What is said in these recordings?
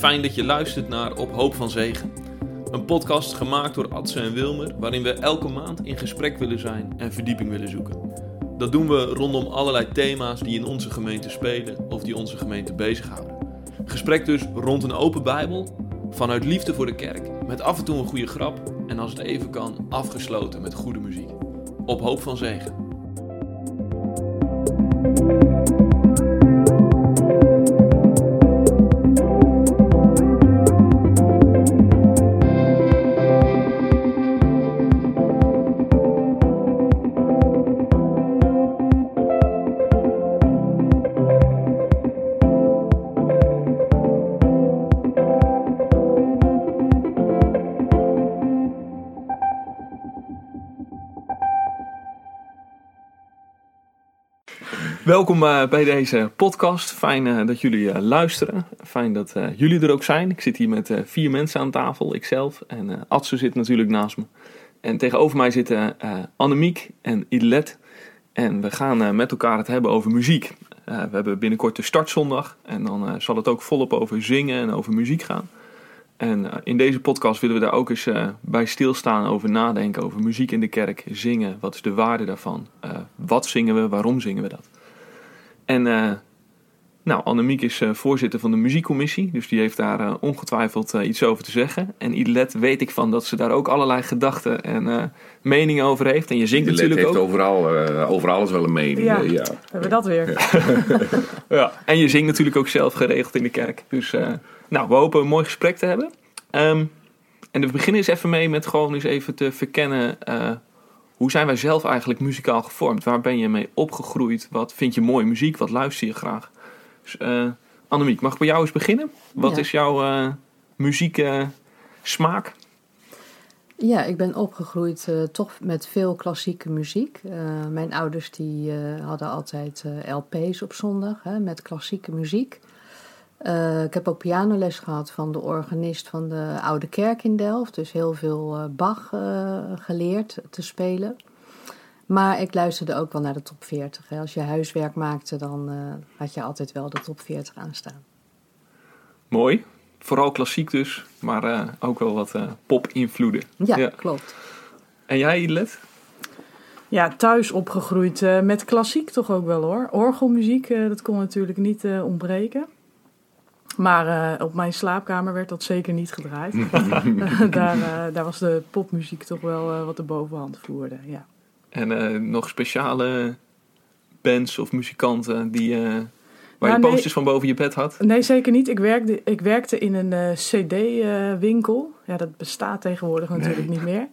Fijn dat je luistert naar Op Hoop van Zegen. Een podcast gemaakt door Adse en Wilmer, waarin we elke maand in gesprek willen zijn en verdieping willen zoeken. Dat doen we rondom allerlei thema's die in onze gemeente spelen of die onze gemeente bezighouden. Gesprek dus rond een open Bijbel, vanuit liefde voor de kerk, met af en toe een goede grap en als het even kan, afgesloten met goede muziek. Op Hoop van Zegen. Welkom uh, bij deze podcast. Fijn uh, dat jullie uh, luisteren. Fijn dat jullie er ook zijn. Ik zit hier met vier mensen aan tafel, ikzelf. En Adse zit natuurlijk naast me. En tegenover mij zitten Annemiek en Ilet. En we gaan met elkaar het hebben over muziek. we hebben binnenkort de startzondag. En dan zal het ook volop over zingen en over muziek gaan. En in deze podcast willen we daar ook eens bij stilstaan, over nadenken, over muziek in de kerk, zingen. Wat is de waarde daarvan? wat zingen we? Waarom zingen we dat? En uh, nou, Annemiek is uh, voorzitter van de muziekcommissie, dus die heeft daar uh, ongetwijfeld iets over te zeggen. En Ilet weet ik van dat ze daar ook allerlei gedachten en meningen over heeft. En je zingt Ilet natuurlijk heeft ook. Overal, over alles wel een mening. Ja, ja. hebben we dat weer. Ja. ja. En je zingt natuurlijk ook zelf geregeld in de kerk. Dus nou, we hopen een mooi gesprek te hebben. Um, en we beginnen eens even mee met gewoon eens even te verkennen hoe zijn wij zelf eigenlijk muzikaal gevormd? Waar ben je mee opgegroeid? Wat vind je mooie muziek? Wat luister je graag? Dus, uh, Annemiek, mag ik bij jou eens beginnen? Wat is jouw uh, muziek smaak? Ja, ik ben opgegroeid uh, toch met veel klassieke muziek. mijn ouders die hadden altijd LP's op zondag hè, met klassieke muziek. Ik heb ook pianoles gehad van de organist van de Oude Kerk in Delft. Dus heel veel Bach geleerd te spelen. Maar ik luisterde ook wel naar de top 40. Hè. Als je huiswerk maakte, dan uh, had je altijd wel de top 40 aanstaan. Mooi. Vooral klassiek dus, maar uh, ook wel wat uh, pop-invloeden. Ja, ja, klopt. En jij, Let? Ja, thuis opgegroeid met klassiek toch ook wel hoor. Orgelmuziek, dat kon natuurlijk niet ontbreken. Maar op mijn slaapkamer werd dat zeker niet gedraaid. daar, daar was de popmuziek toch wel wat de bovenhand voerde, ja. En nog speciale bands of muzikanten die, waar nou, je posters nee, van boven je bed had? Nee, zeker niet. Ik werkte, ik werkte in een cd-winkel. ja, dat bestaat tegenwoordig natuurlijk niet meer.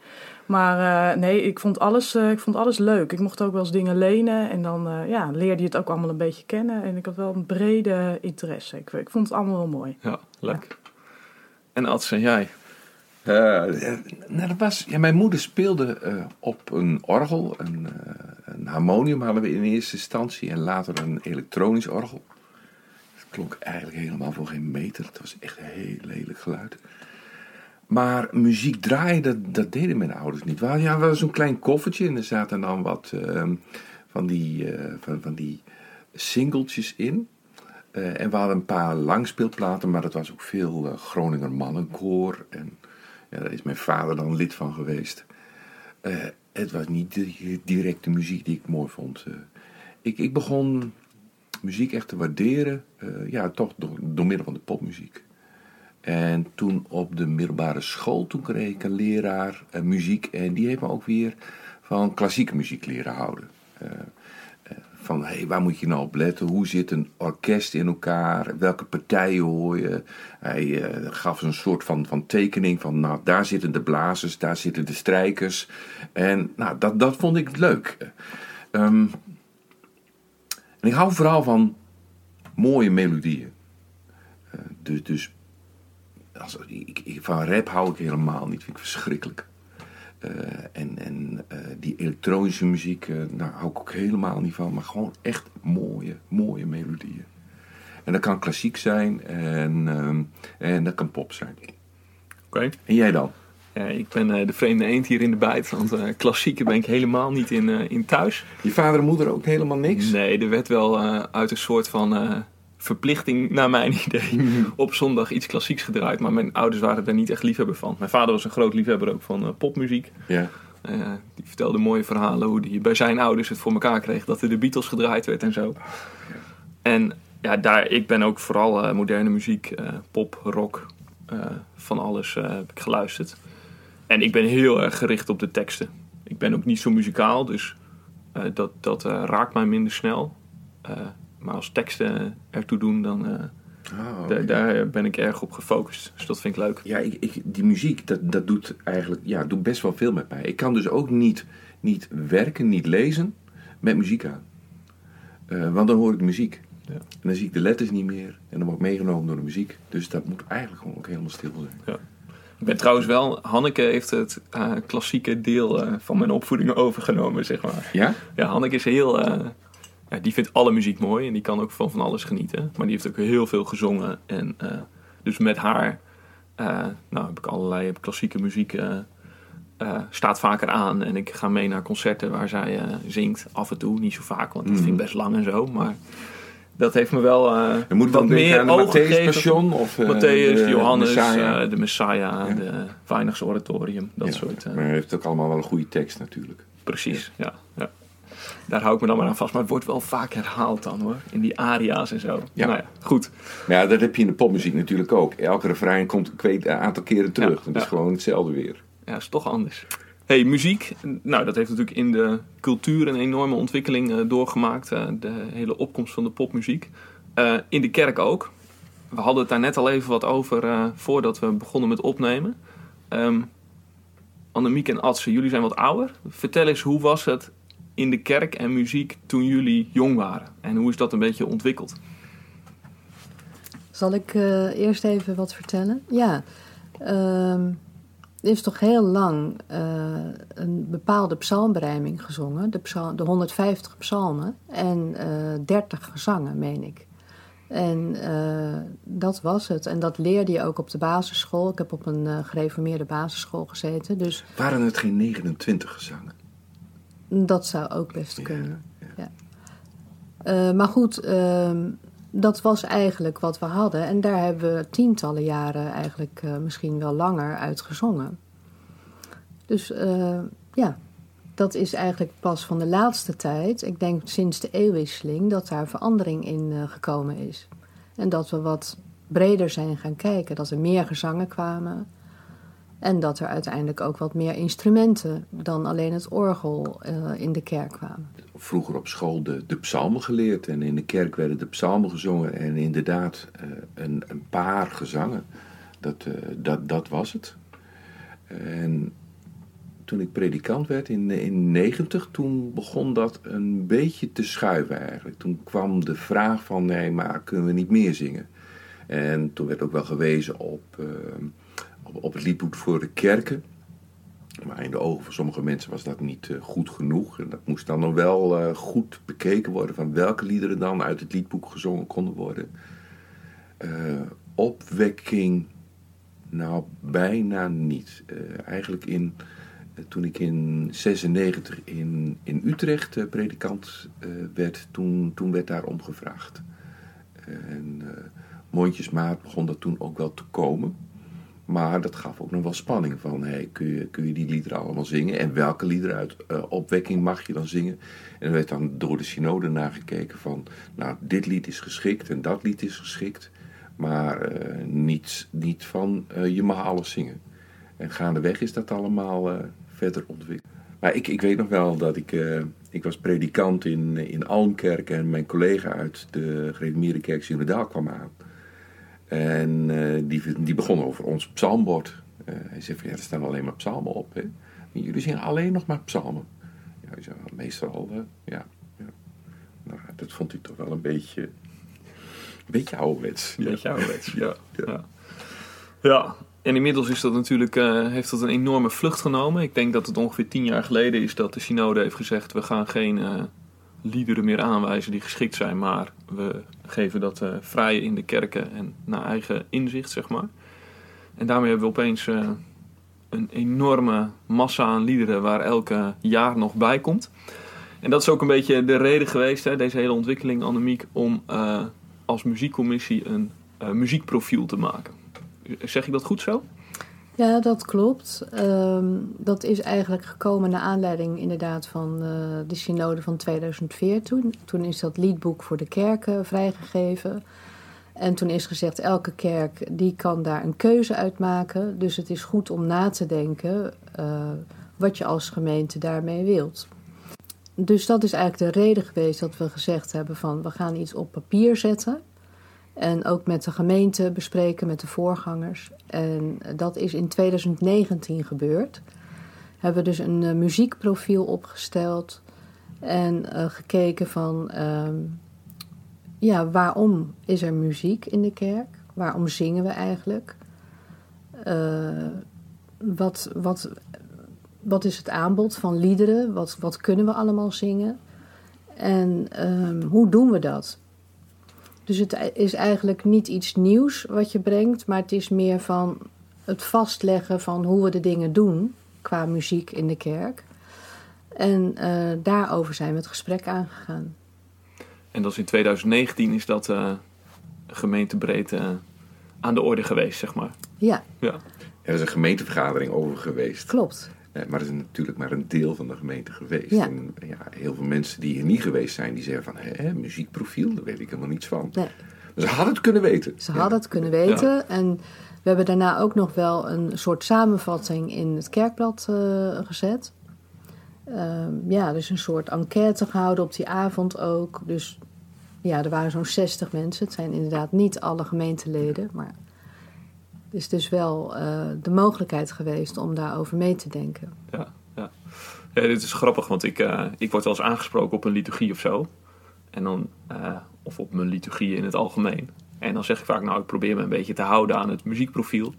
Maar nee, ik vond, alles, ik vond alles leuk. Ik mocht ook wel eens dingen lenen. En dan ja, leerde je het ook allemaal een beetje kennen. En ik had wel een brede interesse. Ik, ik vond het allemaal wel mooi. Ja, leuk. Ja. En Ads, en jij? Uh, nou, dat was, ja, mijn moeder speelde uh, op een orgel, een, uh, een, harmonium hadden we in eerste instantie en later een elektronisch orgel. Het klonk eigenlijk helemaal voor geen meter, het was echt een heel lelijk geluid. Maar muziek draaien, dat, dat deden mijn ouders niet. Wel, ja, was zo'n klein koffertje en er zaten dan wat ehm, van, die, van, van die singeltjes in. en we hadden een paar langspeelplaten, maar dat was ook veel Groninger mannenkoor en... Ja, daar is mijn vader dan lid van geweest. Uh, het was niet de muziek die ik mooi vond. Uh, ik, ik begon muziek echt te waarderen, uh, ja, toch door, door middel van de popmuziek. En toen op de middelbare school, toen kreeg ik een leraar muziek. En die heeft me ook weer van klassieke muziek leren houden van hey, waar moet je nou op letten? Hoe zit een orkest in elkaar? Welke partijen hoor je? Hij gaf een soort van, van tekening van, nou, daar zitten de blazers, daar zitten de strijkers. En nou, dat, dat vond ik leuk. Um, en ik hou vooral van mooie melodieën. Dus dus als, ik, ik, van rap hou ik helemaal niet, vind ik verschrikkelijk. Uh, en en uh, die elektronische muziek, uh, daar hou ik ook helemaal niet van. Maar gewoon echt mooie, mooie melodieën. En dat kan klassiek zijn en, en dat kan pop zijn. Oké. Okay. En jij dan? Ja, ik ben de vreemde eend hier in de bijt. Want klassieke ben ik helemaal niet in, in thuis. Je vader en moeder ook helemaal niks? Nee, er werd wel uit een soort van verplichting, naar mijn idee, op zondag iets klassieks gedraaid. Maar mijn ouders waren daar niet echt liefhebber van. Mijn vader was een groot liefhebber ook van eh, popmuziek. Ja. Eh, die vertelde mooie verhalen hoe hij bij zijn ouders het voor elkaar kreeg dat er de Beatles gedraaid werd en zo. En ja, daar, ik ben ook vooral eh, moderne muziek, pop, rock, van alles heb ik geluisterd. En ik ben heel erg gericht op de teksten. Ik ben ook niet zo muzikaal, dus dat, dat raakt mij minder snel. Maar als teksten ertoe doen, dan eh, Oh, oké. daar ben ik erg op gefocust. Dus dat vind ik leuk. Ja, ik, ik, die muziek, dat, dat doet eigenlijk ja, doet best wel veel met mij. Ik kan dus ook niet, niet werken, niet lezen met muziek aan. Eh, want dan hoor ik de muziek. Ja. En dan zie ik de letters niet meer. En dan word ik meegenomen door de muziek. Dus dat moet eigenlijk gewoon ook helemaal stil zijn. Ik ben trouwens wel, Hanneke heeft het eh, klassieke deel van mijn opvoeding overgenomen, zeg maar. Ja? Ja, Hanneke is heel. Ja, die vindt alle muziek mooi en die kan ook van van alles genieten. Maar die heeft ook heel veel gezongen. En eh, dus met haar eh, nou, heb ik allerlei klassieke muziek. eh, staat vaker aan en ik ga mee naar concerten waar zij zingt. Af en toe, niet zo vaak, want dat Mhm. vind ik best lang en zo. Maar dat heeft me wel Dan moet wat meer aan de ogen Matthäus. Passion of Matthäus, de Johannes, Messiah. eh, de Messiah, Ja. de Weinigs Oratorium, dat Ja, soort. Maar hij heeft ook allemaal wel een goede tekst natuurlijk. Precies, ja. ja. Daar hou ik me dan maar aan vast. Maar het wordt wel vaak herhaald dan hoor. In die aria's en zo. Ja. Nou ja, goed. Ja, dat heb je in de popmuziek natuurlijk ook. Elke refrein komt een aantal keren terug. Ja, Het is gewoon hetzelfde weer. Ja, is toch anders. hey, muziek. Nou, dat heeft natuurlijk in de cultuur een enorme ontwikkeling eh, doorgemaakt. eh, de hele opkomst van de popmuziek. Eh, in de kerk ook. We hadden het daar net al even wat over voordat we begonnen met opnemen. Ehm Annemiek en Adse, jullie zijn wat ouder. Vertel eens, hoe was het in de kerk en muziek toen jullie jong waren? En hoe is dat een beetje ontwikkeld? Zal ik eh, eerst even wat vertellen? Ja, ehm, er is toch heel lang eh, een bepaalde psalmberijming gezongen. De, psal- de 150 psalmen en eh 30 gezangen, meen ik. En eh, dat was het. En dat leerde je ook op de basisschool. Ik heb op een eh, gereformeerde basisschool gezeten. Dus Waren het geen 29 gezangen? Dat zou ook best kunnen. ja. Ja. Eh, maar goed, ehm, dat was eigenlijk wat we hadden. En daar hebben we tientallen jaren, eigenlijk eh, misschien wel langer, uit gezongen. Dus eh, ja, dat is eigenlijk pas van de laatste tijd, ik denk sinds de eeuwwisseling, dat daar verandering in gekomen is. En dat we wat breder zijn gaan kijken, dat er meer gezangen kwamen. En dat er uiteindelijk ook wat meer instrumenten dan alleen het orgel eh, in de kerk kwamen. Vroeger op school de, de psalmen geleerd. En in de kerk werden de psalmen gezongen. En inderdaad, eh, een, een paar gezangen. Dat, eh, dat, dat was het. En toen ik predikant werd in, in 90, toen begon dat een beetje te schuiven eigenlijk. Toen kwam de vraag van, nee, maar kunnen we niet meer zingen? En toen werd ook wel gewezen op, op, het liedboek voor de kerken. Maar in de ogen van sommige mensen was dat niet eh, goed genoeg. En dat moest dan nog wel eh, goed bekeken worden van welke liederen dan uit het liedboek gezongen konden worden. Eh, opwekking, nou bijna niet. Eigenlijk in, toen ik in 96 in, in Utrecht predikant werd, toen, toen werd daarom gevraagd. En mondjesmaat begon dat toen ook wel te komen. Maar dat gaf ook nog wel spanning van, hey, kun, je, kun je die liederen allemaal zingen? En welke liederen uit eh, opwekking mag je dan zingen? En er werd dan door de synode nagekeken van, nou, dit lied is geschikt en dat lied is geschikt. Maar eh, niet, niet van, eh, je mag alles zingen. En gaandeweg is dat allemaal verder ontwikkeld. Maar ik, ik weet nog wel dat ik, ik was predikant in, in Almkerk en mijn collega uit de gereformeerde kerk kwam aan. En eh, die, die begon over ons psalmbord. Eh, hij zei van ja, er staan alleen maar psalmen op. Hè? En jullie zingen alleen nog maar psalmen. Ja, hij zei, "Wel, meestal, eh, ja, ja. Nou, dat vond ik toch wel een beetje, een beetje ouderwets. Een beetje ouderwets, ja. ja. Ja, en inmiddels is dat natuurlijk, eh, heeft dat een enorme vlucht genomen. Ik denk dat het ongeveer tien jaar geleden is dat de synode heeft gezegd... we gaan geen liederen meer aanwijzen die geschikt zijn... maar we geven dat eh, vrij in de kerken en naar eigen inzicht, zeg maar. En daarmee hebben we opeens eh, een enorme massa aan liederen... waar elke jaar nog bij komt. En dat is ook een beetje de reden geweest, hè, deze hele ontwikkeling, Annemiek... om eh, als muziekcommissie een uh, muziekprofiel te maken. Zeg ik dat goed zo? Ja, dat klopt. Um, dat is eigenlijk gekomen naar aanleiding inderdaad van uh, de synode van 2004. Toen, toen is dat liedboek voor de kerken vrijgegeven. En toen is gezegd, elke kerk die kan daar een keuze uit maken. Dus het is goed om na te denken uh, wat je als gemeente daarmee wilt. Dus dat is eigenlijk de reden geweest dat we gezegd hebben van we gaan iets op papier zetten. En ook met de gemeente bespreken, met de voorgangers. En dat is in 2019 gebeurd. Hebben we dus een uh, muziekprofiel opgesteld en uh, gekeken van uh, ja, waarom is er muziek in de kerk? Waarom zingen we eigenlijk? Uh, wat, wat, wat is het aanbod van liederen? Wat, wat kunnen we allemaal zingen? En ehm, hoe doen we dat? Dus het is eigenlijk niet iets nieuws wat je brengt, maar het is meer van het vastleggen van hoe we de dingen doen qua muziek in de kerk. En uh, daarover zijn we het gesprek aangegaan. En dat is in 2019 is dat uh, gemeentebreed uh, aan de orde geweest, zeg maar. Ja. ja. Er is een gemeentevergadering over geweest. Klopt. Maar het is natuurlijk maar een deel van de gemeente geweest. Ja. En ja, heel veel mensen die hier niet geweest zijn, die zeggen van... Hé, muziekprofiel, daar weet ik helemaal niets van. Nee. Ze hadden het kunnen weten. Ze ja. hadden het kunnen weten. Ja. En we hebben daarna ook nog wel een soort samenvatting in het kerkblad uh, gezet. Uh, ja, dus een soort enquête gehouden op die avond ook. Dus ja, er waren zo'n 60 mensen. Het zijn inderdaad niet alle gemeenteleden, maar is dus wel uh, de mogelijkheid geweest om daarover mee te denken. Ja, ja. ja dit is grappig, want ik, uh, ik word wel eens aangesproken op een liturgie of zo. En dan, uh, of op mijn liturgie in het algemeen. En dan zeg ik vaak, nou, ik probeer me een beetje te houden aan het muziekprofiel.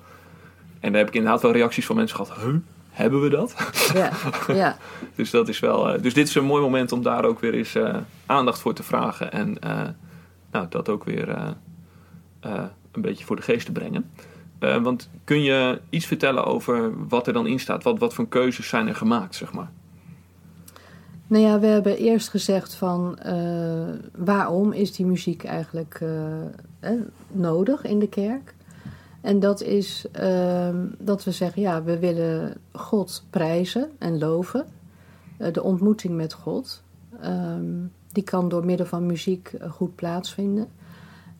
En daar heb ik inderdaad wel reacties van mensen gehad. Huh, hebben we dat? Ja, ja. dus, dat is wel, dus dit is een mooi moment om daar ook weer eens aandacht voor te vragen. En nou, dat ook weer een beetje voor de geest te brengen. Uh, want kun je iets vertellen over wat er dan in staat? Wat, wat voor keuzes zijn er gemaakt, zeg maar? Nou ja, we hebben eerst gezegd van uh, waarom is die muziek eigenlijk eh, nodig in de kerk? En dat is ehm, dat we zeggen, ja, we willen God prijzen en loven. de ontmoeting met God, ehm, die kan door middel van muziek goed plaatsvinden.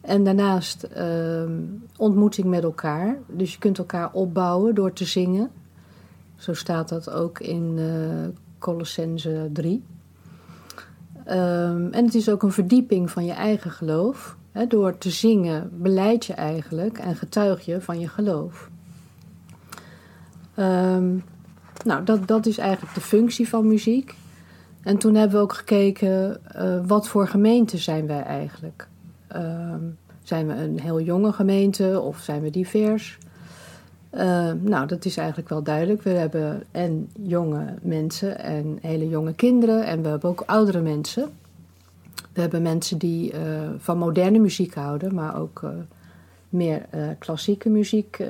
En daarnaast uh, ontmoeting met elkaar. Dus je kunt elkaar opbouwen door te zingen. Zo staat dat ook in uh, Colossense 3. Um, en het is ook een verdieping van je eigen geloof. Door te zingen beleid je eigenlijk en getuig je van je geloof. Um, nou, dat, dat is eigenlijk de functie van muziek. En toen hebben we ook gekeken, uh, wat voor gemeente zijn wij eigenlijk? Um, zijn we een heel jonge gemeente of zijn we divers? Uh, nou, dat is eigenlijk wel duidelijk. We hebben en jonge mensen en hele jonge kinderen en we hebben ook oudere mensen. We hebben mensen die uh, van moderne muziek houden, maar ook uh, meer klassieke muziek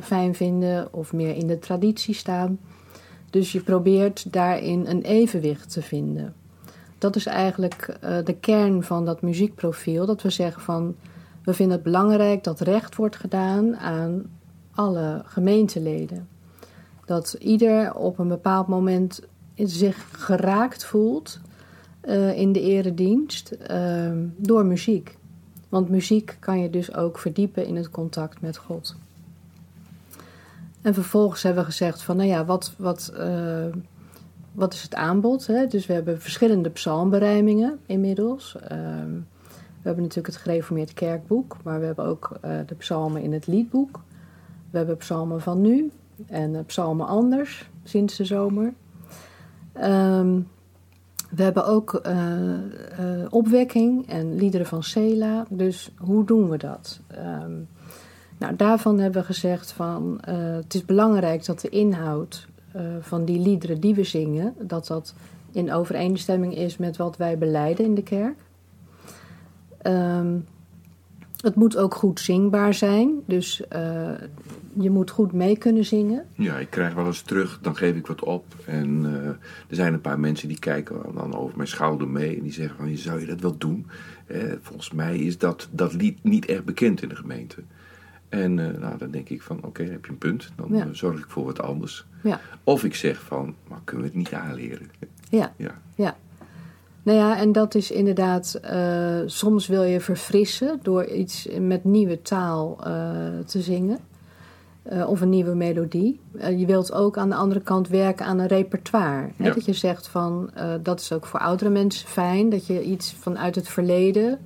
fijn vinden of meer in de traditie staan. Dus je probeert daarin een evenwicht te vinden dat is eigenlijk uh, de kern van dat muziekprofiel. Dat we zeggen van we vinden het belangrijk dat recht wordt gedaan aan alle gemeenteleden. Dat ieder op een bepaald moment zich geraakt voelt uh, in de eredienst uh, door muziek. Want muziek kan je dus ook verdiepen in het contact met God. En vervolgens hebben we gezegd van, nou ja, wat, wat uh, wat is het aanbod? Hè? Dus we hebben verschillende psalmberijmingen inmiddels. Um, we hebben natuurlijk het gereformeerd kerkboek, maar we hebben ook uh, de psalmen in het liedboek. We hebben psalmen van nu en uh, psalmen anders sinds de zomer. Um, we hebben ook uh, opwekking en liederen van Sela. Dus hoe doen we dat? Um, nou, daarvan hebben we gezegd van het is belangrijk dat de inhoud uh, van die liederen die we zingen, dat dat in overeenstemming is met wat wij beleiden in de kerk. Um, Het moet ook goed zingbaar zijn. Dus eh, je moet goed mee kunnen zingen. Ja, ik krijg wel eens terug, dan geef ik wat op. En eh, er zijn een paar mensen die kijken dan over mijn schouder mee. En die zeggen van, zou je dat wel doen? Eh, volgens mij is dat, dat lied niet echt bekend in de gemeente. En eh, nou, dan denk ik van, oké, heb je een punt. Dan Ja. eh, zorg ik voor wat anders. Ja, Of ik zeg van, maar kunnen we het niet aanleren? ja, Ja, ja. Nou ja, en dat is inderdaad, eh, soms wil je verfrissen door iets met nieuwe taal te zingen. Of een nieuwe melodie. Je wilt ook aan de andere kant werken aan een repertoire. Hè? Ja. Dat je zegt van, dat is ook voor oudere mensen fijn. Dat je iets vanuit het verleden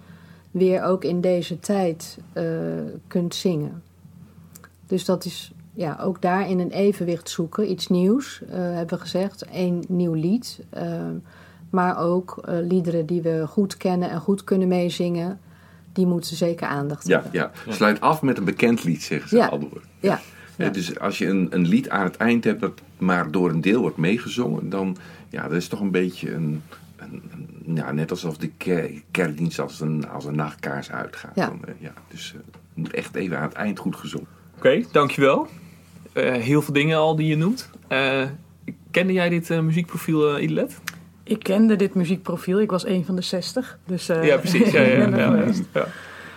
weer ook in deze tijd eh, kunt zingen. Dus dat is ja, ook daarin een evenwicht zoeken. Iets nieuws, eh, hebben we gezegd. Eén nieuw lied. eh, maar ook eh, liederen die we goed kennen en goed kunnen meezingen. Die moeten zeker aandacht ja, hebben. ja. sluit af met een bekend lied, zeggen ze Ja. al door. Ja, Ja, Ja. dus als je een, een lied aan het eind hebt dat maar door een deel wordt meegezongen, dan ja, dat is toch een beetje een, een, een- ja, net alsof de ker- kerkdienst als een, als een nachtkaars uitgaat. Ja. Dan, eh, ja, dus eh, het moet echt even aan het eind goed gezongen. Oké, dankjewel. Eh heel veel dingen al die je noemt. Eh, kende jij dit muziekprofiel, Ilet? Ik kende dit muziekprofiel. Ik was een van de 60. Dus, eh, ja, precies. Ja, ja, ja.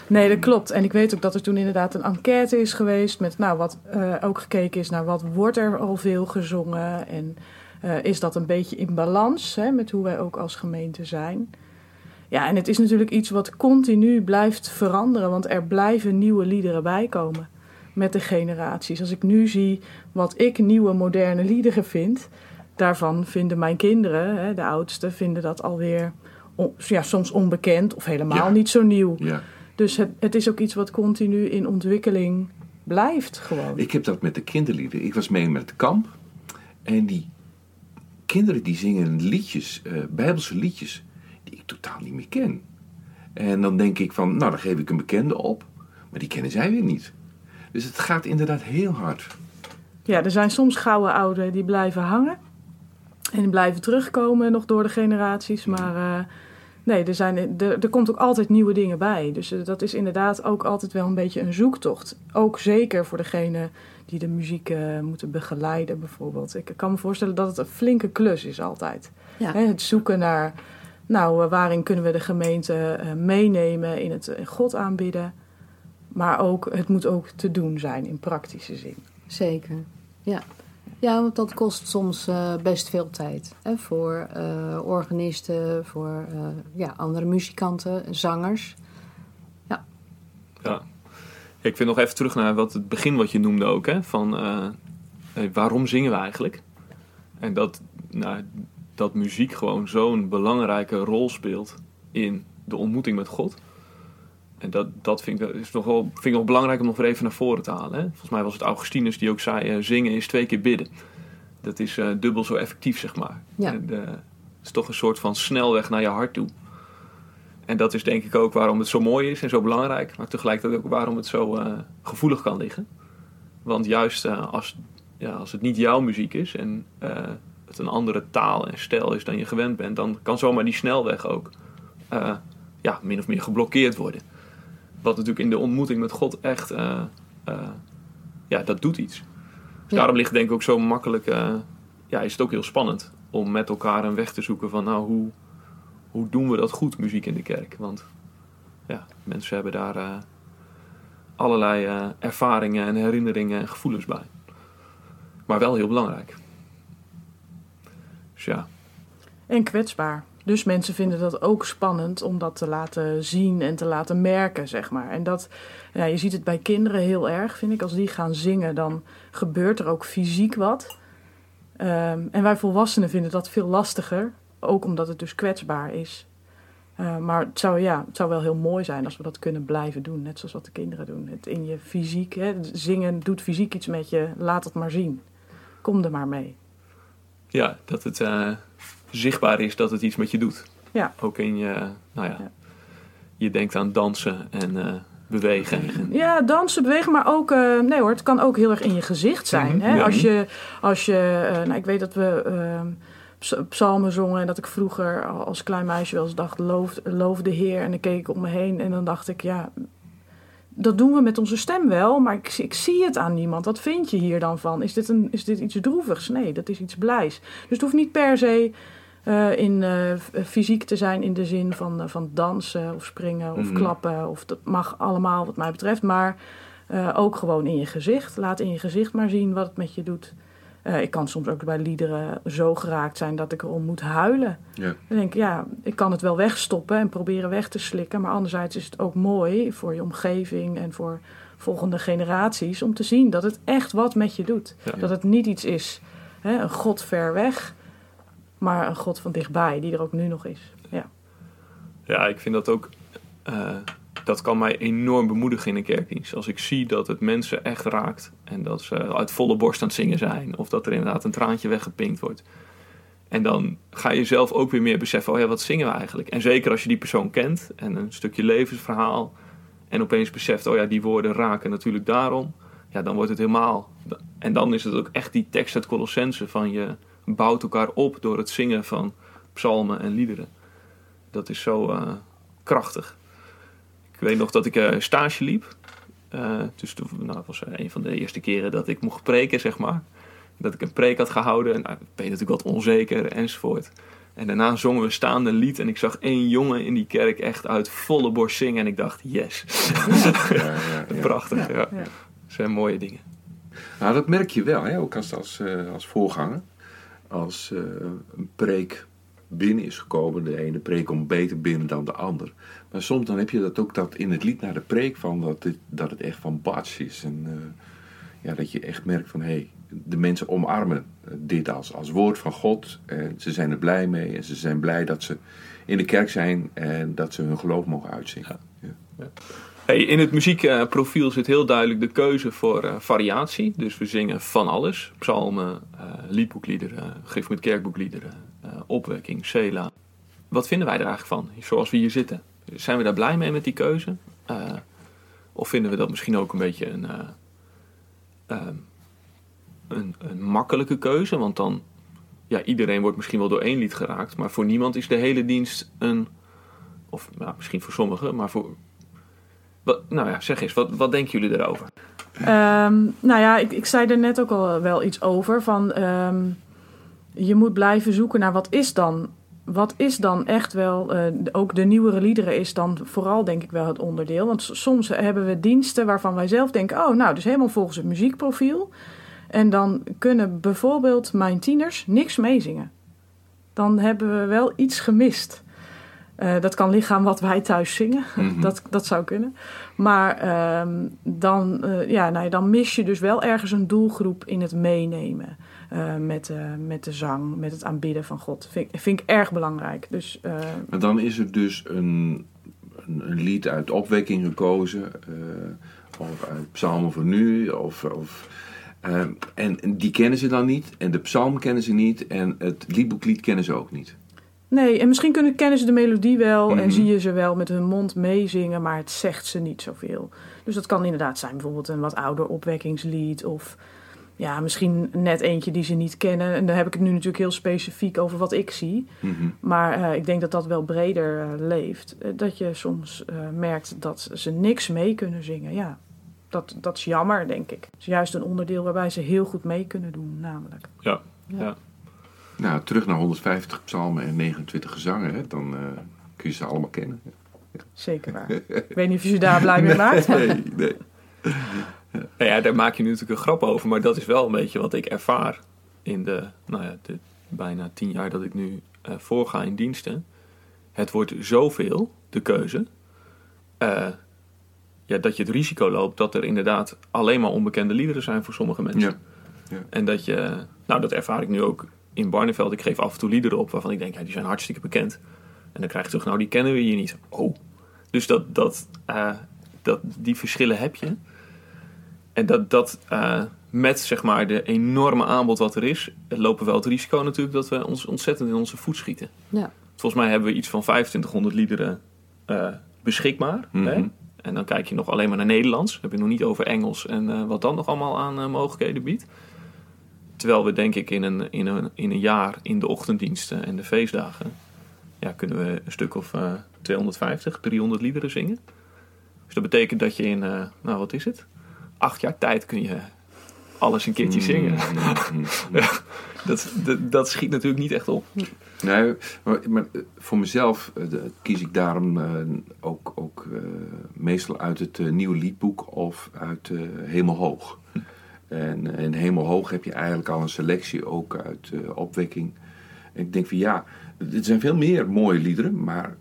Nee, dat klopt. En ik weet ook dat er toen inderdaad een enquête is geweest met, nou, wat eh, ook gekeken is naar wat wordt er al veel gezongen en eh, is dat een beetje in balans hè, met hoe wij ook als gemeente zijn. Ja, en het is natuurlijk iets wat continu blijft veranderen, want er blijven nieuwe liederen bijkomen met de generaties. Als ik nu zie wat ik nieuwe moderne liederen vind, daarvan vinden mijn kinderen, hè, de oudste, vinden dat alweer on- ja, soms onbekend of helemaal Ja. niet zo nieuw. Ja. Dus het, het is ook iets wat continu in ontwikkeling blijft gewoon. Ik heb dat met de kinderlieden. Ik was mee met het kamp. En die kinderen die zingen liedjes, eh bijbelse liedjes, die ik totaal niet meer ken. En dan denk ik van, nou dan geef ik een bekende op. Maar die kennen zij weer niet. Dus het gaat inderdaad heel hard. Ja, er zijn soms gouden ouden die blijven hangen. En blijven terugkomen nog door de generaties. Maar eh, nee, er, zijn, er, er komt ook altijd nieuwe dingen bij. Dus eh, dat is inderdaad ook altijd wel een beetje een zoektocht. Ook zeker voor degene die de muziek eh, moeten begeleiden bijvoorbeeld. Ik kan me voorstellen dat het een flinke klus is altijd. Ja. Hè, het zoeken naar, nou, eh, waarin kunnen we de gemeente eh, meenemen in het God aanbidden. Maar ook, het moet ook te doen zijn in praktische zin. Zeker. Ja. ja, want dat kost soms eh, best veel tijd. Hè, voor eh, organisten, voor eh, ja, andere muzikanten, zangers. Ja. Ik vind nog even terug naar wat het begin wat je noemde ook. Hè? Van eh, waarom zingen we eigenlijk? En dat, nou, dat muziek gewoon zo'n belangrijke rol speelt in de ontmoeting met God. En dat, dat vind, ik, is nog wel, vind ik nog belangrijk om nog weer even naar voren te halen. Hè? Volgens mij was het Augustinus die ook zei: eh, zingen is twee keer bidden. Dat is eh, dubbel zo effectief, zeg maar. Ja. En, het is toch een soort van snelweg naar je hart toe. En dat is denk ik ook waarom het zo mooi is en zo belangrijk. Maar tegelijkertijd ook waarom het zo eh, gevoelig kan liggen. Want juist eh, als, ja, als het niet jouw muziek is en eh, het een andere taal en stijl is dan je gewend bent, dan kan zomaar die snelweg ook ja, min of meer geblokkeerd worden. Wat natuurlijk in de ontmoeting met God echt, ja, dat doet iets. Dus Ja. daarom ligt het denk ik ook zo makkelijk, ja, is het ook heel spannend om met elkaar een weg te zoeken van nou, hoe, hoe doen we dat goed, muziek in de kerk? Want ja, mensen hebben daar eh, allerlei eh, ervaringen en herinneringen en gevoelens bij. Maar wel heel belangrijk. Dus ja, En kwetsbaar. Dus mensen vinden dat ook spannend om dat te laten zien en te laten merken, zeg maar. En dat, ja, je ziet het bij kinderen heel erg, vind ik. Als die gaan zingen, dan gebeurt er ook fysiek wat. Ehm, en wij volwassenen vinden dat veel lastiger. Ook omdat het dus kwetsbaar is. Eh, maar het zou, ja, het zou wel heel mooi zijn als we dat kunnen blijven doen. Net zoals wat de kinderen doen. Het in je fysiek, hè, zingen doet fysiek iets met je. Laat het maar zien. Kom er maar mee. ja dat het eh, zichtbaar is dat het iets met je doet. Ja. Ook in je, nou ja, Ja. je denkt aan dansen en eh, bewegen. En, Ja, dansen, bewegen, maar ook... nee hoor, het kan ook heel erg in je gezicht zijn. Mhm, hè? ja. Als je... Als je nou, ik weet dat we eh, ps- psalmen zongen... en dat ik vroeger als klein meisje wel eens dacht... Loof, loof de Heer. En dan keek ik om me heen en dan dacht ik... ja, dat doen we met onze stem wel, maar ik, ik, zie het aan niemand. Wat vind je hier dan van? Is dit, een, is dit iets droevigs? Nee, dat is iets blijs. Dus het hoeft niet per se uh, in uh, fysiek te zijn in de zin van, uh, van dansen of springen of Mhm. klappen. Of dat mag allemaal wat mij betreft. Maar ook gewoon in je gezicht. Laat in je gezicht maar zien wat het met je doet. Ik kan soms ook bij liederen zo geraakt zijn dat ik erom moet huilen. Ja. Dan denk ik, ja, ik kan het wel wegstoppen en proberen weg te slikken. Maar anderzijds is het ook mooi voor je omgeving en voor volgende generaties... om te zien dat het echt wat met je doet. Ja. Dat het niet iets is, hè, een god ver weg... maar een god van dichtbij, die er ook nu nog is. Ja, Ja, ik vind dat ook. eh, dat kan mij enorm bemoedigen in een kerkdienst. Als ik zie dat het mensen echt raakt. En dat ze uit volle borst aan het zingen zijn. Of dat er inderdaad een traantje weggepinkt wordt. En dan ga je zelf ook weer meer beseffen: oh ja, wat zingen we eigenlijk? En zeker als je die persoon kent en een stukje levensverhaal. En opeens beseft: oh ja, die woorden raken natuurlijk daarom. Ja, dan wordt het helemaal. En dan is het ook echt die tekst uit Colossense van je bouwt elkaar op door het zingen van psalmen en liederen. Dat is zo eh, krachtig. Ik weet nog dat ik eh, stage liep. Eh, dus toen, nou, dat was een van de eerste keren dat ik mocht preken, zeg maar. Dat ik een preek had gehouden. En nou, ik ben natuurlijk wat onzeker enzovoort. En daarna zongen we staande lied. En ik zag één jongen in die kerk echt uit volle borst zingen. En ik dacht, yes. Ja, ja, ja. Prachtig, ja. ja. Dat zijn mooie dingen. Nou, dat merk je wel, hè? ook als, als, eh, als voorganger. Als eh, een preek binnen is gekomen, de ene preek komt beter binnen dan de ander. Maar soms dan heb je dat ook dat in het lied naar de preek van dat het, dat het echt van bats is. En eh, ja, dat je echt merkt van hé, hey, de mensen omarmen dit als, als woord van God. En ze zijn er blij mee en ze zijn blij dat ze in de kerk zijn en dat ze hun geloof mogen uitzingen. Ja. In het muziekprofiel zit heel duidelijk de keuze voor eh, variatie. Dus we zingen van alles. Psalmen, eh, liedboekliederen, gif met kerkboekliederen, eh, opwekking, cela. Wat vinden wij er eigenlijk van, zoals we hier zitten? Zijn we daar blij mee met die keuze? Eh, of vinden we dat misschien ook een beetje een, eh, ehm, een, een makkelijke keuze? Want dan, ja, iedereen wordt misschien wel door één lied geraakt. Maar voor niemand is de hele dienst een... Of nou, misschien voor sommigen, maar voor, nou ja, zeg eens, wat, wat denken jullie erover? Ehm, nou ja, ik, ik zei er net ook al wel iets over. Van, ehm, je moet blijven zoeken naar wat is dan. Wat is dan echt wel, eh, ook de nieuwere liederen is dan vooral denk ik wel het onderdeel. Want soms hebben we diensten waarvan wij zelf denken, oh nou, dus helemaal volgens het muziekprofiel. En dan kunnen bijvoorbeeld mijn tieners niks meezingen. Dan hebben we wel iets gemist. Eh, dat kan aan wat wij thuis zingen. Mhm. dat, dat zou kunnen. Maar ehm, dan, eh, ja, nou, dan mis je dus wel ergens een doelgroep in het meenemen. eh, met, met de zang, met het aanbidden van God. Vind, ik- vind ik erg belangrijk. Dus Maar dan is er dus een, een, een lied uit opwekking gekozen, of uit psalmen voor nu, of, of, en, en die kennen ze dan niet, en de psalm kennen ze niet, en het liedboeklied kennen ze ook niet. Nee, en misschien kunnen, kennen ze de melodie wel Mhm. en zie je ze wel met hun mond meezingen, maar het zegt ze niet zoveel. Dus dat kan inderdaad zijn bijvoorbeeld een wat ouder opwekkingslied of ja, misschien net eentje die ze niet kennen. En dan heb ik het nu natuurlijk heel specifiek over wat ik zie. Mhm. Maar eh, ik denk dat dat wel breder eh, leeft. Eh, dat je soms eh, merkt dat ze niks mee kunnen zingen. Ja, dat, dat is jammer, denk ik. Het is juist een onderdeel waarbij ze heel goed mee kunnen doen, namelijk. Ja, Ja. ja. Nou, terug naar 150 psalmen en 29 gezangen, hè, dan eh, kun je ze allemaal kennen. Zeker waar. ik weet niet of je ze daar blij mee maakt. Nee, nee. Nou ja, daar maak je nu natuurlijk een grap over, maar dat is wel een beetje wat ik ervaar in de, nou ja, de bijna tien jaar dat ik nu eh, voorga in diensten. Het wordt zoveel, de keuze, eh, ja, dat je het risico loopt dat er inderdaad alleen maar onbekende liederen zijn voor sommige mensen. Ja. Ja. En dat je, nou dat ervaar ik nu ook in Barneveld. Ik geef af en toe liederen op waarvan ik denk, ja, die zijn hartstikke bekend. En dan krijg je terug, nou die kennen we hier niet. Oh. Dus dat, dat, eh, dat, die verschillen heb je. En dat, dat eh, met zeg maar de enorme aanbod wat er is, lopen we wel het risico natuurlijk dat we ons ontzettend in onze voet schieten. Ja. Volgens mij hebben we iets van 2500 liederen eh, beschikbaar. Mhm. Hè? En dan kijk je nog alleen maar naar Nederlands. Dan heb je nog niet over Engels en eh, wat dan nog allemaal aan eh, mogelijkheden biedt. Terwijl we denk ik in een, in, een, in een jaar in de ochtenddiensten en de feestdagen... Ja, kunnen we een stuk of eh, 250, 300 liederen zingen. Dus dat betekent dat je in, eh, nou wat is het? Acht jaar tijd kun je alles een keertje zingen. Mm, Ja, dat, dat, dat schiet natuurlijk niet echt op. Nee, maar, maar eh, voor mezelf eh, de- kies ik daarom eh, ook, ook eh, meestal uit het eh, nieuwe liedboek of uit eh Hemelhoog. En in Hemelhoog heb je eigenlijk al een selectie ook uit eh, opwekking. En ik denk van ja, er zijn veel meer mooie liederen, maar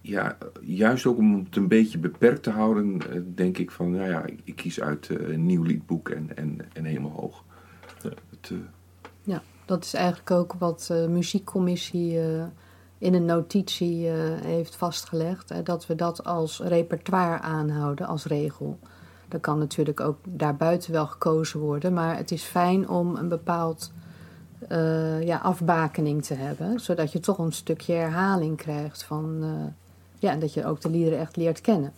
ja, juist ook om het een beetje beperkt te houden, eh, denk ik van nou ja, ik, ik kies uit eh, een nieuw liedboek en, en, en Hemelhoog. Ja. Het, Ja, dat is eigenlijk ook wat de muziekcommissie eh, in een notitie eh, heeft vastgelegd. Hè, dat we dat als repertoire aanhouden, als regel. Er kan natuurlijk ook daarbuiten wel gekozen worden. Maar het is fijn om een bepaald eh, ja, afbakening te hebben. Zodat je toch een stukje herhaling krijgt van... eh, ja, en dat je ook de liederen echt leert kennen.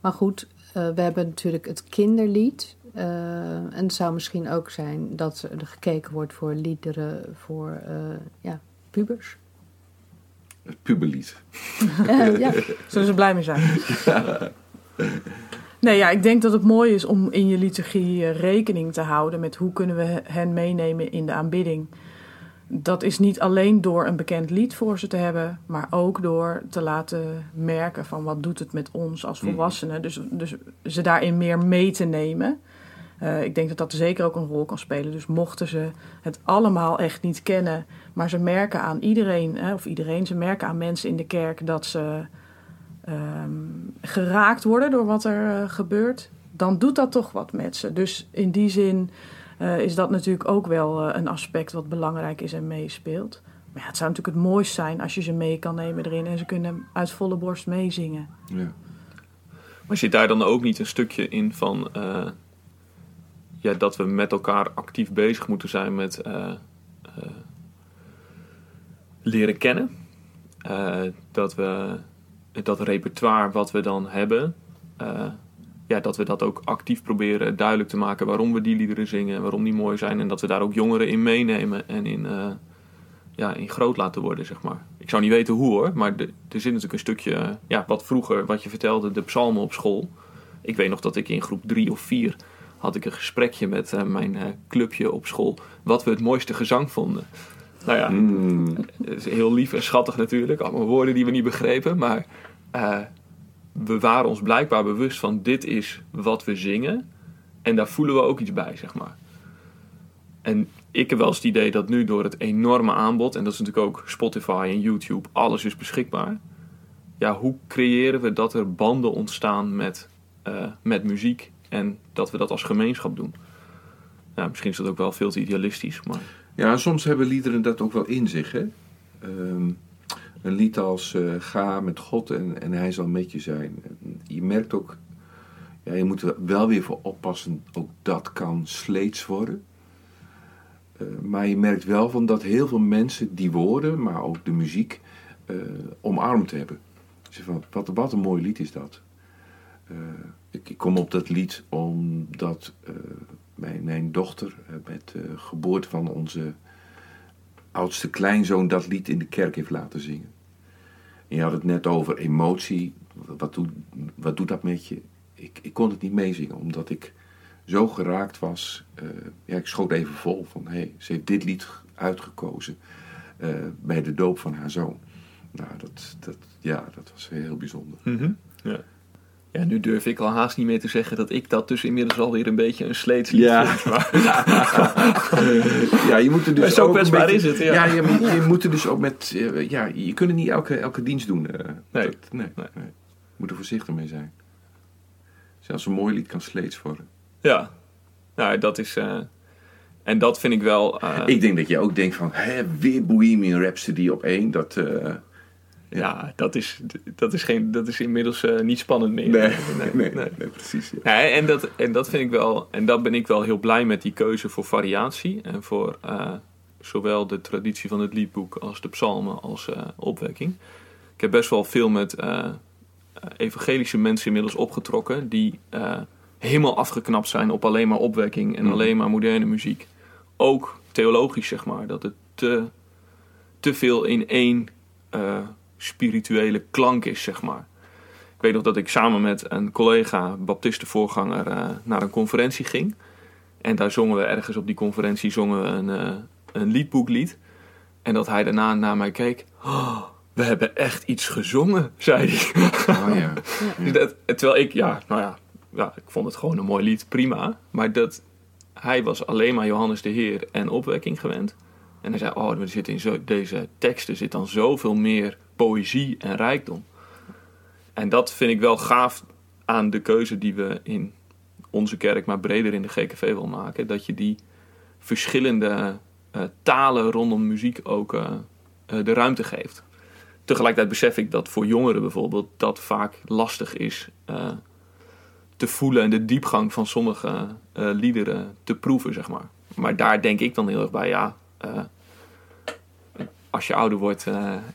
Maar goed, eh, we hebben natuurlijk het kinderlied. eh, en het zou misschien ook zijn dat er gekeken wordt voor liederen voor eh, ja, pubers. het puberlied. Eh, ja. Zullen ze blij mee zijn? Nee, ja, ik denk dat het mooi is om in je liturgie rekening te houden met hoe kunnen we hen meenemen in de aanbidding. Dat is niet alleen door een bekend lied voor ze te hebben, maar ook door te laten merken van wat doet het met ons als Mhm. volwassenen. Dus, dus ze daarin meer mee te nemen. Eh, ik denk dat dat zeker ook een rol kan spelen. Dus mochten ze het allemaal echt niet kennen, maar ze merken aan iedereen, hè, of iedereen, ze merken aan mensen in de kerk dat ze ehm, geraakt worden door wat er eh, gebeurt, dan doet dat toch wat met ze. Dus in die zin eh, is dat natuurlijk ook wel eh, een aspect wat belangrijk is en meespeelt. Maar ja, het zou natuurlijk het mooist zijn als je ze mee kan nemen erin en ze kunnen uit volle borst meezingen. Ja. Maar zit daar dan ook niet een stukje in van ja, dat we met elkaar actief bezig moeten zijn met leren kennen? Dat we dat repertoire wat we dan hebben, eh, ja, dat we dat ook actief proberen duidelijk te maken waarom we die liederen zingen, waarom die mooi zijn en dat we daar ook jongeren in meenemen en in, eh, ja, in groot laten worden, zeg maar. Ik zou niet weten hoe hoor, maar er zit natuurlijk een stukje, eh, ja, wat vroeger, wat je vertelde, de psalmen op school. Ik weet nog dat ik in groep drie of vier had ik een gesprekje met mijn clubje op school, wat we het mooiste gezang vonden. Nou ja, Mm, heel lief en schattig natuurlijk, allemaal woorden die we niet begrepen, maar eh, we waren ons blijkbaar bewust van dit is wat we zingen en daar voelen we ook iets bij, zeg maar. En ik heb wel eens het idee dat nu door het enorme aanbod, en dat is natuurlijk ook Spotify en YouTube, alles is beschikbaar. Ja, hoe creëren we dat er banden ontstaan met, eh, met muziek en dat we dat als gemeenschap doen? Ja, misschien is dat ook wel veel te idealistisch, maar Ja, soms hebben liederen dat ook wel in zich. Hè? Ehm, een lied als eh, Ga met God en, en Hij zal met je zijn. Je merkt ook, ja, je moet er wel weer voor oppassen, ook dat kan sleets worden. Eh, maar je merkt wel van dat heel veel mensen die woorden, maar ook de muziek, eh, omarmd hebben. Ze van, wat, wat een mooi lied is dat. Eh, ik, ik kom op dat lied omdat eh, mijn, mijn dochter eh, met de geboorte van onze oudste kleinzoon dat lied in de kerk heeft laten zingen. En je had het net over emotie. Wat doet, wat doet dat met je? Ik, ik kon het niet meezingen, omdat ik zo geraakt was. Eh, ja, ik schoot even vol van, hé, hey, ze heeft dit lied uitgekozen eh, bij de doop van haar zoon. Nou, dat, dat, ja, dat was heel bijzonder. Ja. Ja, nu durf ik al haast niet meer te zeggen dat ik dat dus inmiddels alweer een beetje een sleetslied Ja. vind. Maar, ja, je moet er dus Maar zo ook een kwetsbaar beetje- is het, ja. Ja, je, moet- je moet er dus ook met... eh, ja, je kunt het niet elke, elke dienst doen. eh. Nee. Dat- nee, Nee. moet er voorzichtig mee zijn. Zelfs een mooi lied kan sleets worden. ja, nou, dat is. eh, en dat vind ik wel. Ik denk dat je ook denkt van... Hè, weer Bohemian Rhapsody op één. Dat... ja, dat is, dat is, geen, dat is inmiddels eh, niet spannend meer. nee, nee, nee, nee, precies. ja. En, dat, en dat vind ik wel. En dat ben ik wel heel blij met die keuze voor variatie. En voor eh, zowel de traditie van het liedboek als de psalmen als eh, opwekking. Ik heb best wel veel met evangelische mensen inmiddels opgetrokken. Die helemaal afgeknapt zijn op alleen maar opwekking en Mhm. alleen maar moderne muziek. Ook theologisch, zeg maar. Dat het te, te veel in één spirituele klank is, zeg maar. Ik weet nog dat ik samen met een collega, baptistenvoorganger, uh, naar een conferentie ging. En daar zongen we ergens op die conferentie zongen we een, uh, een liedboeklied. En dat hij daarna naar mij keek. Oh, we hebben echt iets gezongen, zei hij. Oh, ja. dat, terwijl ik, ja, nou ja, ja, ik vond het gewoon een mooi lied, prima. Maar dat, hij was alleen maar Johannes de Heer en opwekking gewend. En hij zei, oh, er zit in zo, deze teksten zit dan zoveel meer poëzie en rijkdom. En dat vind ik wel gaaf aan de keuze die we in onze kerk, maar breder in de GKV wil maken. Dat je die verschillende uh, talen rondom muziek ook uh, uh, de ruimte geeft. Tegelijkertijd besef ik dat voor jongeren bijvoorbeeld dat vaak lastig is te voelen en de diepgang van sommige liederen te proeven, zeg maar. Maar daar denk ik dan heel erg bij, ja, als je ouder wordt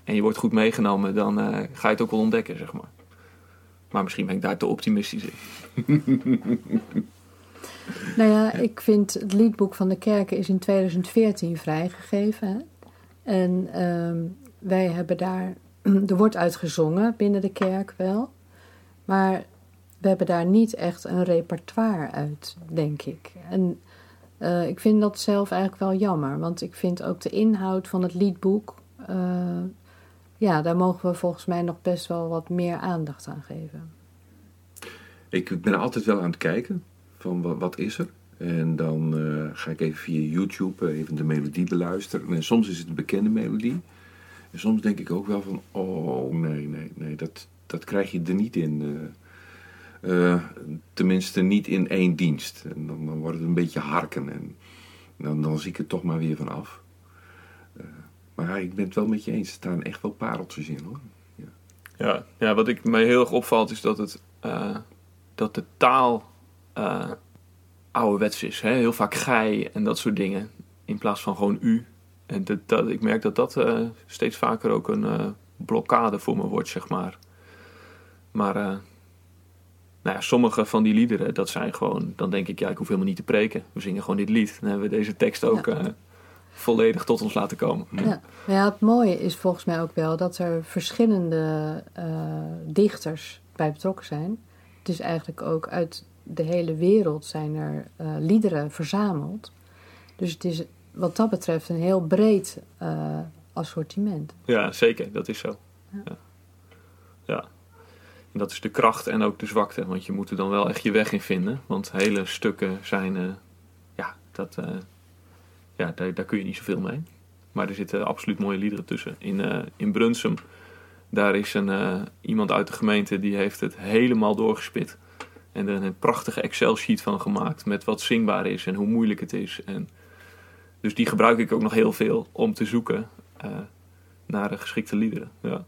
en je wordt goed meegenomen, dan ga je het ook wel ontdekken, zeg maar. Maar misschien ben ik daar te optimistisch in. nou ja, ik vind het liedboek van de kerken is in 2014 vrijgegeven. Hè? En ehm, wij hebben daar, er wordt uitgezongen binnen de kerk wel. Maar we hebben daar niet echt een repertoire uit, denk ik. En uh, ik vind dat zelf eigenlijk wel jammer. Want ik vind ook de inhoud van het liedboek... Uh, ja, daar mogen we volgens mij nog best wel wat meer aandacht aan geven. Ik ben altijd wel aan het kijken van wat, is er. En dan uh, ga ik even via YouTube even de melodie beluisteren. En soms is het een bekende melodie. En soms denk ik ook wel van, oh nee, nee, nee, dat, dat krijg je er niet in. Uh, tenminste niet in één dienst. En dan, dan wordt het een beetje harken. En dan, dan zie ik het toch maar weer van af. Maar ik ben het wel met je eens. Er staan echt wel pareltjes in hoor. Ja, ja, ja wat ik mij heel erg opvalt is dat, het, uh, dat de taal ouderwets is. Hè? Heel vaak gij en dat soort dingen. In plaats van gewoon u. En dat, dat ik merk dat dat steeds vaker ook een blokkade voor me wordt, zeg maar. Maar nou ja, sommige van die liederen, dat zijn gewoon... Dan denk ik, ja, ik hoef helemaal niet te preken. We zingen gewoon dit lied. Dan hebben we deze tekst ook... Ja volledig tot ons laten komen. Ja. ja, het mooie is volgens mij ook wel dat er verschillende uh, dichters bij betrokken zijn. Het is eigenlijk ook uit de hele wereld zijn er uh, liederen verzameld. Dus het is wat dat betreft een heel breed assortiment. Ja, zeker, dat is zo. Ja. ja. Dat is de kracht en ook de zwakte, want je moet er dan wel echt je weg in vinden. Want hele stukken zijn, ja, dat ja, daar, daar kun je niet zoveel mee. Maar er zitten absoluut mooie liederen tussen. In, uh, in Brunsum, daar is een, iemand uit de gemeente die heeft het helemaal doorgespit. En er een prachtige Excel-sheet van gemaakt met wat zingbaar is en hoe moeilijk het is. En dus die gebruik ik ook nog heel veel om te zoeken naar de geschikte liederen. Ja,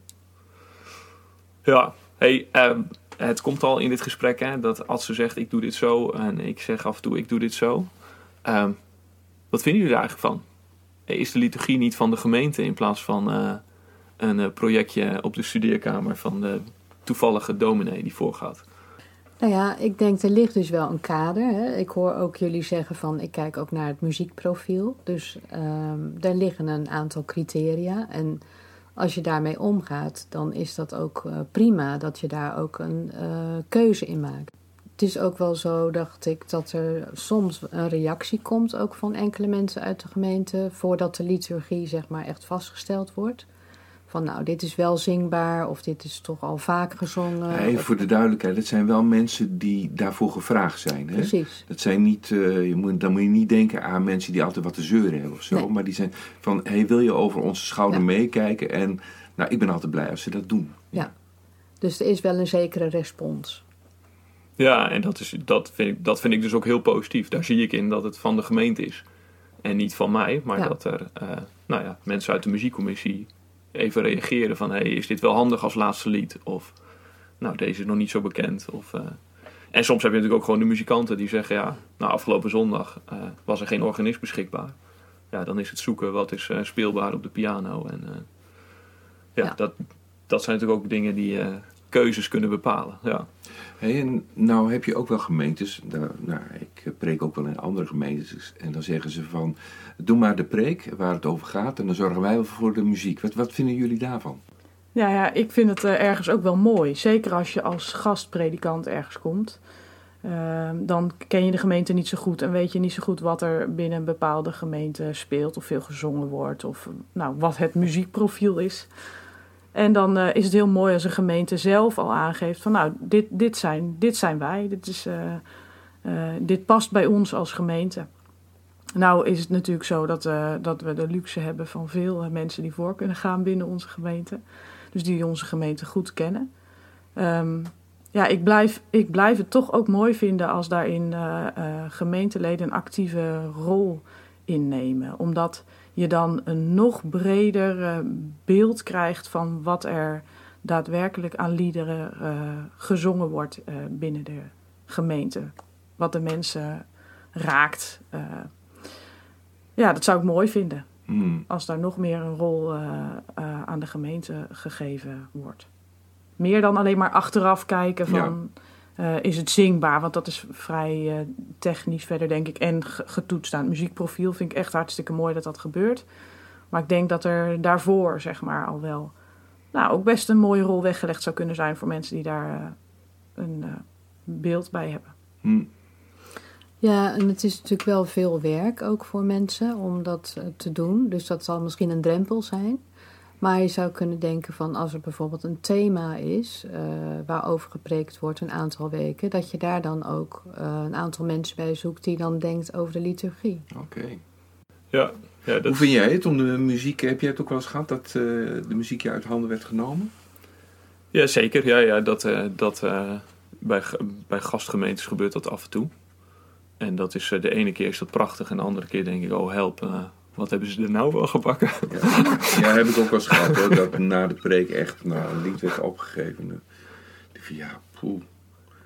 ja. Hey, um, het komt al in dit gesprek hè, dat Adse zegt ik doe dit zo en ik zeg af en toe ik doe dit zo. Um, wat vinden jullie er eigenlijk van? Is de liturgie niet van de gemeente in plaats van uh, een uh, projectje op de studeerkamer van de toevallige dominee die voorgaat? Nou ja, ik denk er ligt dus wel een kader. Hè. Ik hoor ook jullie zeggen van ik kijk ook naar het muziekprofiel. Dus um, daar liggen een aantal criteria. En als je daarmee omgaat, dan is dat ook uh, prima dat je daar ook een keuze in maakt het is ook wel zo, dacht ik, dat er soms een reactie komt, ook van enkele mensen uit de gemeente, voordat de liturgie zeg maar echt vastgesteld wordt. Van nou, dit is wel zingbaar of dit is toch al vaak gezongen. Even voor de duidelijkheid, het zijn wel mensen die daarvoor gevraagd zijn. Hè? Precies. Dat zijn niet, uh, je moet, dan moet je niet denken aan mensen die altijd wat te zeuren hebben of zo. Nee. Maar die zijn van, hey, wil je over onze schouder ja. meekijken? En nou, ik ben altijd blij als ze dat doen. Ja, dus er is wel een zekere respons. Ja, en dat, is, dat, vind ik, dat vind ik dus ook heel positief. Daar zie ik in dat het van de gemeente is. En niet van mij, maar dat er uh, nou ja, mensen uit de muziekcommissie even reageren van... hey, is dit wel handig als laatste lied? Of nou, deze is nog niet zo bekend. Of, uh, en soms heb je natuurlijk ook gewoon de muzikanten die zeggen... ja, nou, afgelopen zondag uh, was er geen organist beschikbaar. Ja, dan is het zoeken wat is speelbaar op de piano. En ja, ja, Dat, dat zijn natuurlijk ook dingen die keuzes kunnen bepalen. Ja. Hey, en nou heb je ook wel gemeentes, nou, ik preek ook wel in andere gemeentes, en dan zeggen ze van, doe maar de preek waar het over gaat en dan zorgen wij wel voor de muziek. Wat, wat vinden jullie daarvan? Ja, ja, ik vind het eh, ergens ook wel mooi. Zeker als je als gastpredikant ergens komt. Ehm, dan ken je de gemeente niet zo goed en weet je niet zo goed wat er binnen een bepaalde gemeente speelt, of veel gezongen wordt, of nou, wat het muziekprofiel is. En dan eh, is het heel mooi als een gemeente zelf al aangeeft van nou, dit, dit, zijn, dit zijn wij, dit, is, eh, eh, dit past bij ons als gemeente. Nou is het natuurlijk zo dat, dat we de luxe hebben van veel mensen die voor kunnen gaan binnen onze gemeente. Dus die onze gemeente goed kennen. Ehm, ja, ik blijf, ik blijf het toch ook mooi vinden als daarin gemeenteleden een actieve rol innemen. Omdat je dan een nog breder eh, beeld krijgt van wat er daadwerkelijk aan liederen eh, gezongen wordt eh, binnen de gemeente. Wat de mensen raakt. ja, dat zou ik mooi vinden Hmm. als daar nog meer een rol aan de gemeente gegeven wordt. Meer dan alleen maar achteraf kijken van eh, is het zingbaar, want dat is vrij eh, technisch verder denk ik en ge- getoetst aan het muziekprofiel. Vind ik echt hartstikke mooi dat dat gebeurt. Maar ik denk dat er daarvoor zeg maar al wel nou, ook best een mooie rol weggelegd zou kunnen zijn voor mensen die daar eh, een eh, beeld bij hebben. Hmm. Ja, en het is natuurlijk wel veel werk ook voor mensen om dat te doen. Dus dat zal misschien een drempel zijn. Maar je zou kunnen denken van als er bijvoorbeeld een thema is eh, waarover gepreekt wordt een aantal weken, dat je daar dan ook eh, een aantal mensen bij zoekt die dan denkt over de liturgie. Oké. Ja, ja dat Hoe vind jij het om de muziek? Heb jij het ook wel eens gehad dat eh, de muziek je uit handen werd genomen? Ja, zeker. Ja, ja, dat eh, dat eh, bij, bij gastgemeentes gebeurt dat af en toe. En dat is, de ene keer is dat prachtig en de andere keer denk ik, oh help, eh, wat hebben ze er nou wel gebakken? Ja, ja heb ik ook wel eens gehad hoor. Dat na de preek echt nou, een lied werd opgegeven. Dacht van, ja, poeh.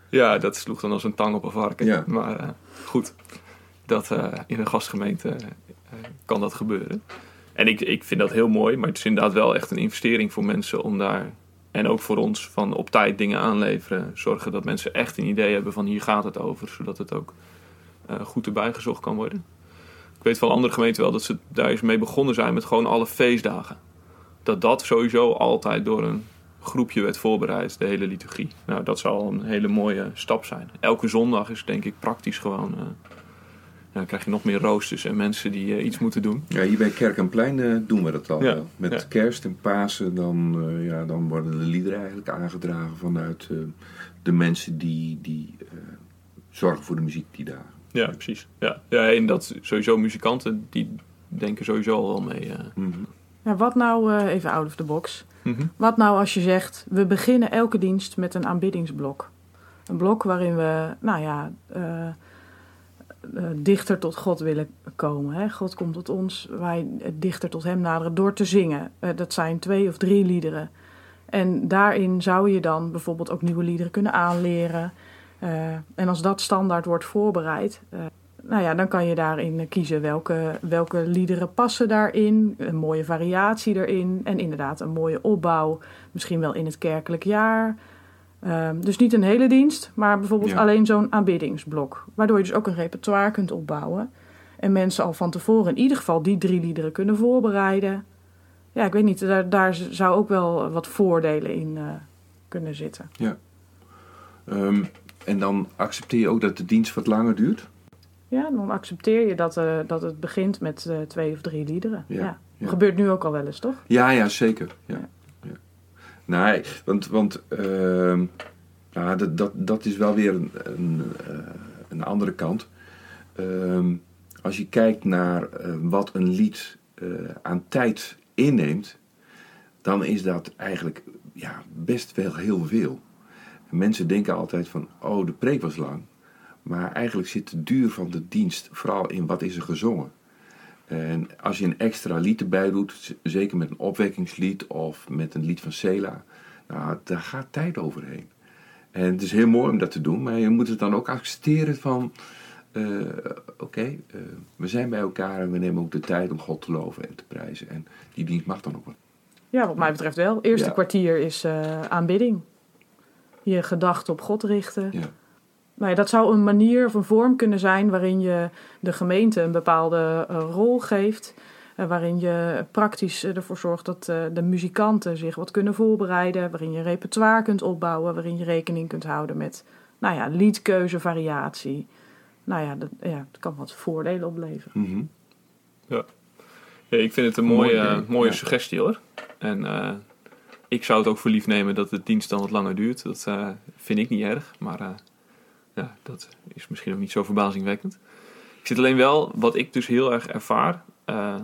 Ja, dat sloeg dan als een tang op een varken. Ja. Maar eh, goed, dat, eh, in een gastgemeente eh, kan dat gebeuren. En ik, ik vind dat heel mooi, maar het is inderdaad wel echt een investering voor mensen om daar... En ook voor ons van op tijd dingen aanleveren. Zorgen dat mensen echt een idee hebben van hier gaat het over. Zodat het ook goed erbij gezocht kan worden. Ik weet van andere gemeenten wel dat ze daar eens mee begonnen zijn met gewoon alle feestdagen. Dat dat sowieso altijd door een groepje werd voorbereid, de hele liturgie. Nou, dat zou al een hele mooie stap zijn. Elke zondag is denk ik praktisch gewoon... eh, dan krijg je nog meer roosters en mensen die eh, iets moeten doen. Ja, hier bij Kerk en Plein eh, doen we dat al Ja. Met ja. kerst en Pasen, dan, ja, dan worden de liederen eigenlijk aangedragen vanuit de mensen die, die zorgen voor de muziek die dagen. Ja, precies. Ja, ja en dat sowieso muzikanten, die denken sowieso al wel mee. eh. Mhm. Ja, wat nou, eh, even out of the box, Mhm. Wat nou als je zegt, we beginnen elke dienst met een aanbiddingsblok. Een blok waarin we, nou ja, eh, eh, dichter tot God willen komen. Hè? God komt tot ons, wij dichter tot Hem naderen door te zingen. Eh, dat zijn twee of drie liederen. En daarin zou je dan bijvoorbeeld ook nieuwe liederen kunnen aanleren. Eh, en als dat standaard wordt voorbereid, eh, nou ja, dan kan je daarin kiezen welke, welke liederen passen daarin. Een mooie variatie erin. En inderdaad een mooie opbouw. Misschien wel in het kerkelijk jaar. Ehm, dus niet een hele dienst, maar bijvoorbeeld Ja. alleen zo'n aanbiddingsblok. Waardoor je dus ook een repertoire kunt opbouwen. En mensen al van tevoren in ieder geval die drie liederen kunnen voorbereiden. Ja, ik weet niet, daar, daar zou ook wel wat voordelen in eh, kunnen zitten. Ehm, en dan accepteer je ook dat de dienst wat langer duurt? Ja, dan accepteer je dat, eh, dat het begint met eh, twee of drie liederen. Ja, Ja, ja. Gebeurt nu ook al wel eens, toch? Ja, ja, zeker. Ja. Ja. Nee, want, want nou, dat, dat, dat is wel weer een, een, eh, een andere kant. Ehm, als je kijkt naar wat een lied aan tijd inneemt, dan is dat eigenlijk ja, best wel heel veel. Mensen denken altijd van, oh, de preek was lang. Maar eigenlijk zit de duur van de dienst vooral in wat is er gezongen. En als je een extra lied erbij doet, zeker met een opwekkingslied of met een lied van Sela, nou, daar gaat tijd overheen. En het is heel mooi om dat te doen, maar je moet het dan ook accepteren van, eh, oké, eh, we zijn bij elkaar en we nemen ook de tijd om God te loven en te prijzen. En die dienst mag dan ook wel. Ja, wat mij betreft wel. Eerste Ja. kwartier is eh, aanbidding. Je gedachten op God richten. Ja. Nou ja, dat zou een manier of een vorm kunnen zijn waarin je de gemeente een bepaalde eh, rol geeft. eh, waarin je praktisch ervoor zorgt dat eh, de muzikanten zich wat kunnen voorbereiden, waarin je repertoire kunt opbouwen, waarin je rekening kunt houden met nou ja, liedkeuze, variatie. Nou ja, dat, ja, dat kan wat voordelen opleveren. Mhm. Ja, ik vind het een Mooi mooie, mooie ja. suggestie hoor. En eh, ik zou het ook voor lief nemen dat de dienst dan wat langer duurt. Dat eh, vind ik niet erg, maar eh, ja, dat is misschien ook niet zo verbazingwekkend. Ik zit alleen wel, wat ik dus heel erg ervaar, eh,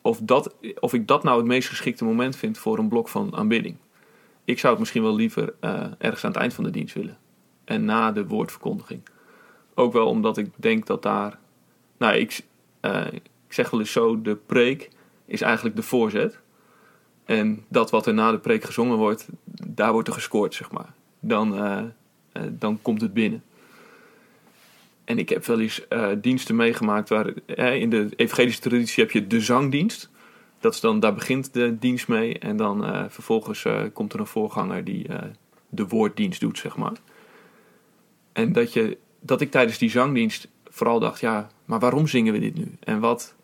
of, dat, of ik dat nou het meest geschikte moment vind voor een blok van aanbidding. Ik zou het misschien wel liever ergens aan het eind van de dienst willen. En na de woordverkondiging. Ook wel omdat ik denk dat daar. Nou, ik, ik zeg wel eens zo: de preek is eigenlijk de voorzet. En dat wat er na de preek gezongen wordt, daar wordt er gescoord, zeg maar. Dan, eh, eh, dan komt het binnen. En ik heb wel eens eh, diensten meegemaakt waar in de evangelische traditie heb je de zangdienst. Dat is dan, daar begint de dienst mee. En dan vervolgens komt er een voorganger die de woorddienst doet, zeg maar. En dat, je, dat ik tijdens die zangdienst vooral dacht, ja, maar waarom zingen we dit nu? En wat...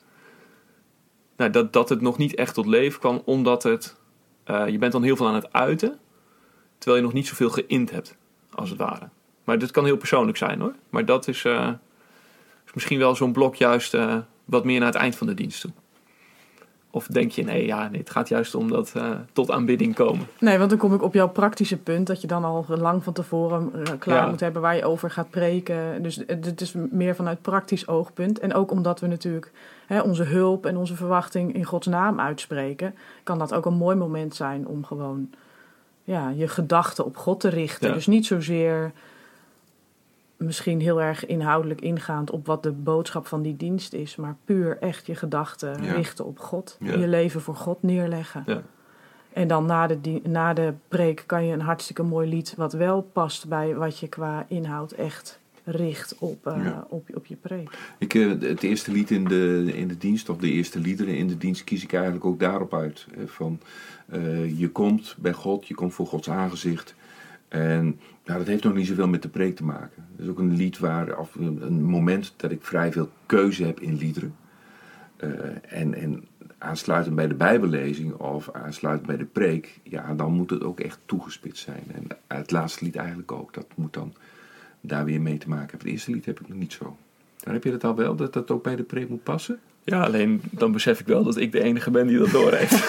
Nou, dat, dat het nog niet echt tot leven kwam, omdat het... eh, je bent dan heel veel aan het uiten, terwijl je nog niet zoveel geïnd hebt, als het ware. Maar dit kan heel persoonlijk zijn hoor. Maar dat is, eh, is misschien wel zo'n blok juist eh, wat meer naar het eind van de dienst toe. Of denk je, nee, ja, nee het gaat juist om dat eh, tot aanbidding komen. Nee, want dan kom ik op jouw praktische punt dat je dan al lang van tevoren eh, klaar Ja. moet hebben waar je over gaat preken. Dus het het is meer vanuit praktisch oogpunt. En ook omdat we natuurlijk hè, onze hulp en onze verwachting in Gods naam uitspreken, kan dat ook een mooi moment zijn om gewoon ja, je gedachten op God te richten. Ja. Dus niet zozeer misschien heel erg inhoudelijk ingaand op wat de boodschap van die dienst is, maar puur echt je gedachten Ja. richten op God. Ja. Je leven voor God neerleggen. Ja. En dan na de, na de preek kan je een hartstikke mooi lied, wat wel past bij wat je qua inhoud echt richt op, eh, Ja. op, op je preek. Ik, eh, het eerste lied in de, in de dienst, of de eerste liederen in de dienst, kies ik eigenlijk ook daarop uit. Eh, Van, je komt bij God, je komt voor Gods aangezicht. En nou, dat heeft nog niet zoveel met de preek te maken. Het is ook een lied waar, of een moment dat ik vrij veel keuze heb in liederen. Eh, en, en aansluitend bij de Bijbellezing of aansluitend bij de preek, ja, dan moet het ook echt toegespitst zijn. En het laatste lied eigenlijk ook. Dat moet dan daar weer mee te maken hebben. Het eerste lied heb ik nog niet zo. Dan heb je dat al wel, dat dat ook bij de preek moet passen? Ja, alleen dan besef ik wel dat ik de enige ben die dat doorheeft.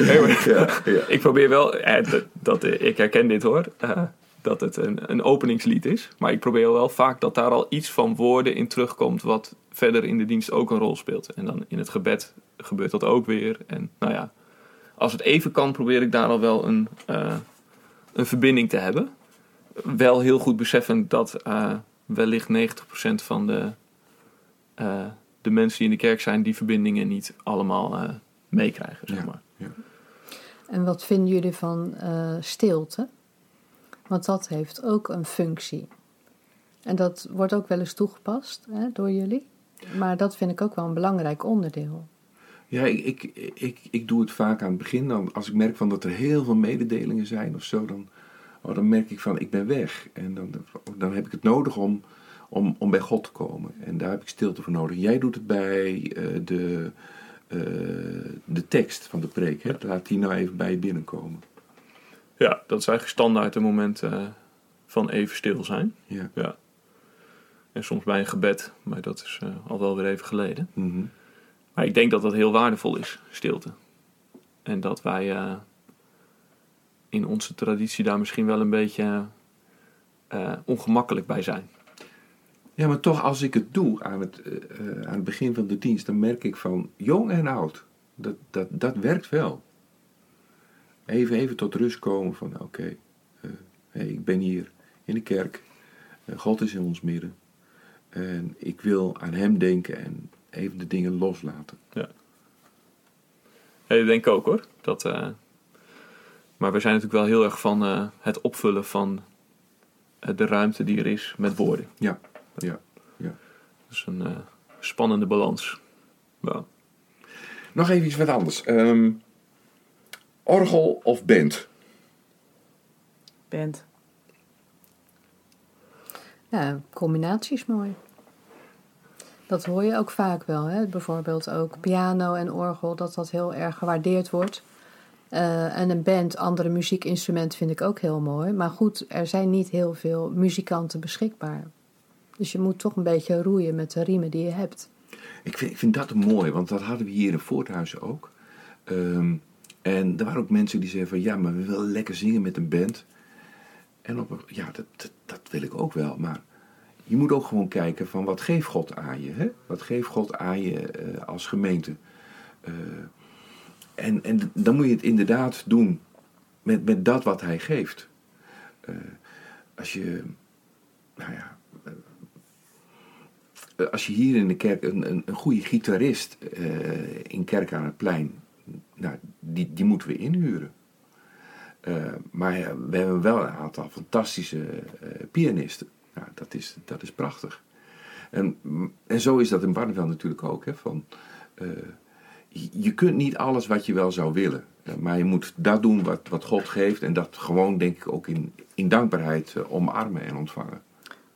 Nee, maar- Ja, ja. Ik probeer wel, eh, dat, dat, eh, ik herken dit hoor, eh, dat het een, een openingslied is. Maar ik probeer wel vaak dat daar al iets van woorden in terugkomt wat verder in de dienst ook een rol speelt. En dan in het gebed gebeurt dat ook weer. En nou ja, als het even kan probeer ik daar al wel een, een verbinding te hebben. Wel heel goed beseffend dat eh, wellicht 90% van de, eh, de mensen die in de kerk zijn die verbindingen niet allemaal eh, meekrijgen. Zeg Ja. maar. En wat vinden jullie van eh, stilte? Want dat heeft ook een functie. En dat wordt ook wel eens toegepast hè, door jullie. Maar dat vind ik ook wel een belangrijk onderdeel. Ja, ik, ik, ik, ik doe het vaak aan het begin. Dan, als ik merk van dat er heel veel mededelingen zijn of zo, dan, oh, dan merk ik van ik ben weg. En dan, dan heb ik het nodig om, om, om bij God te komen. En daar heb ik stilte voor nodig. Jij doet het bij eh, de, eh, de tekst van de preek. Hè? Laat die nou even bij je binnenkomen. Ja, dat is eigenlijk standaard een moment eh, van even stil zijn. Ja. Ja. En soms bij een gebed, maar dat is al wel weer even geleden. Mhm. Maar ik denk dat dat heel waardevol is, stilte. En dat wij in onze traditie daar misschien wel een beetje ongemakkelijk bij zijn. Ja, maar toch als ik het doe aan het, eh, eh, aan het begin van de dienst, dan merk ik van jong en oud, dat, dat, dat werkt wel. Even, even tot rust komen van oké, eh, hey, ik ben hier in de kerk, God is in ons midden. En ik wil aan hem denken en even de dingen loslaten. Ja, ik denk ook hoor. Dat, maar we zijn natuurlijk wel heel erg van het opvullen van de ruimte die er is met woorden. Ja, ja. Dat is een eh, spannende balans. Ja. Nog even iets wat anders. Ehm, orgel of band? Bent. Ja, combinatie is mooi. Dat hoor je ook vaak wel. Hè? Bijvoorbeeld ook piano en orgel, dat dat heel erg gewaardeerd wordt. Uh, en een band, andere muziekinstrumenten vind ik ook heel mooi. Maar goed, er zijn niet heel veel muzikanten beschikbaar. Dus je moet toch een beetje roeien met de riemen die je hebt. Ik vind, ik vind dat mooi, want dat hadden we hier in Voorthuizen ook. Um, en er waren ook mensen die zeiden van ja, maar we willen lekker zingen met een band. En op, ja, dat, dat, wil ik ook wel. Maar je moet ook gewoon kijken van wat geeft God aan je? Hè? Wat geeft God aan je uh, als gemeente? Uh, en, en dan moet je het inderdaad doen met, met dat wat hij geeft. Uh, als je, nou ja, als je hier in de kerk een, een, een goede gitarist in Kerk aan het Plein nou, die, die moeten we inhuren. Uh, maar we hebben wel een aantal fantastische pianisten. Nou, dat, is, dat is prachtig. En, en zo is dat in Barneveld natuurlijk ook. Hè, van, je kunt niet alles wat je wel zou willen. Maar je moet dat doen wat, wat God geeft. En dat gewoon, denk ik, ook in, in dankbaarheid omarmen en ontvangen.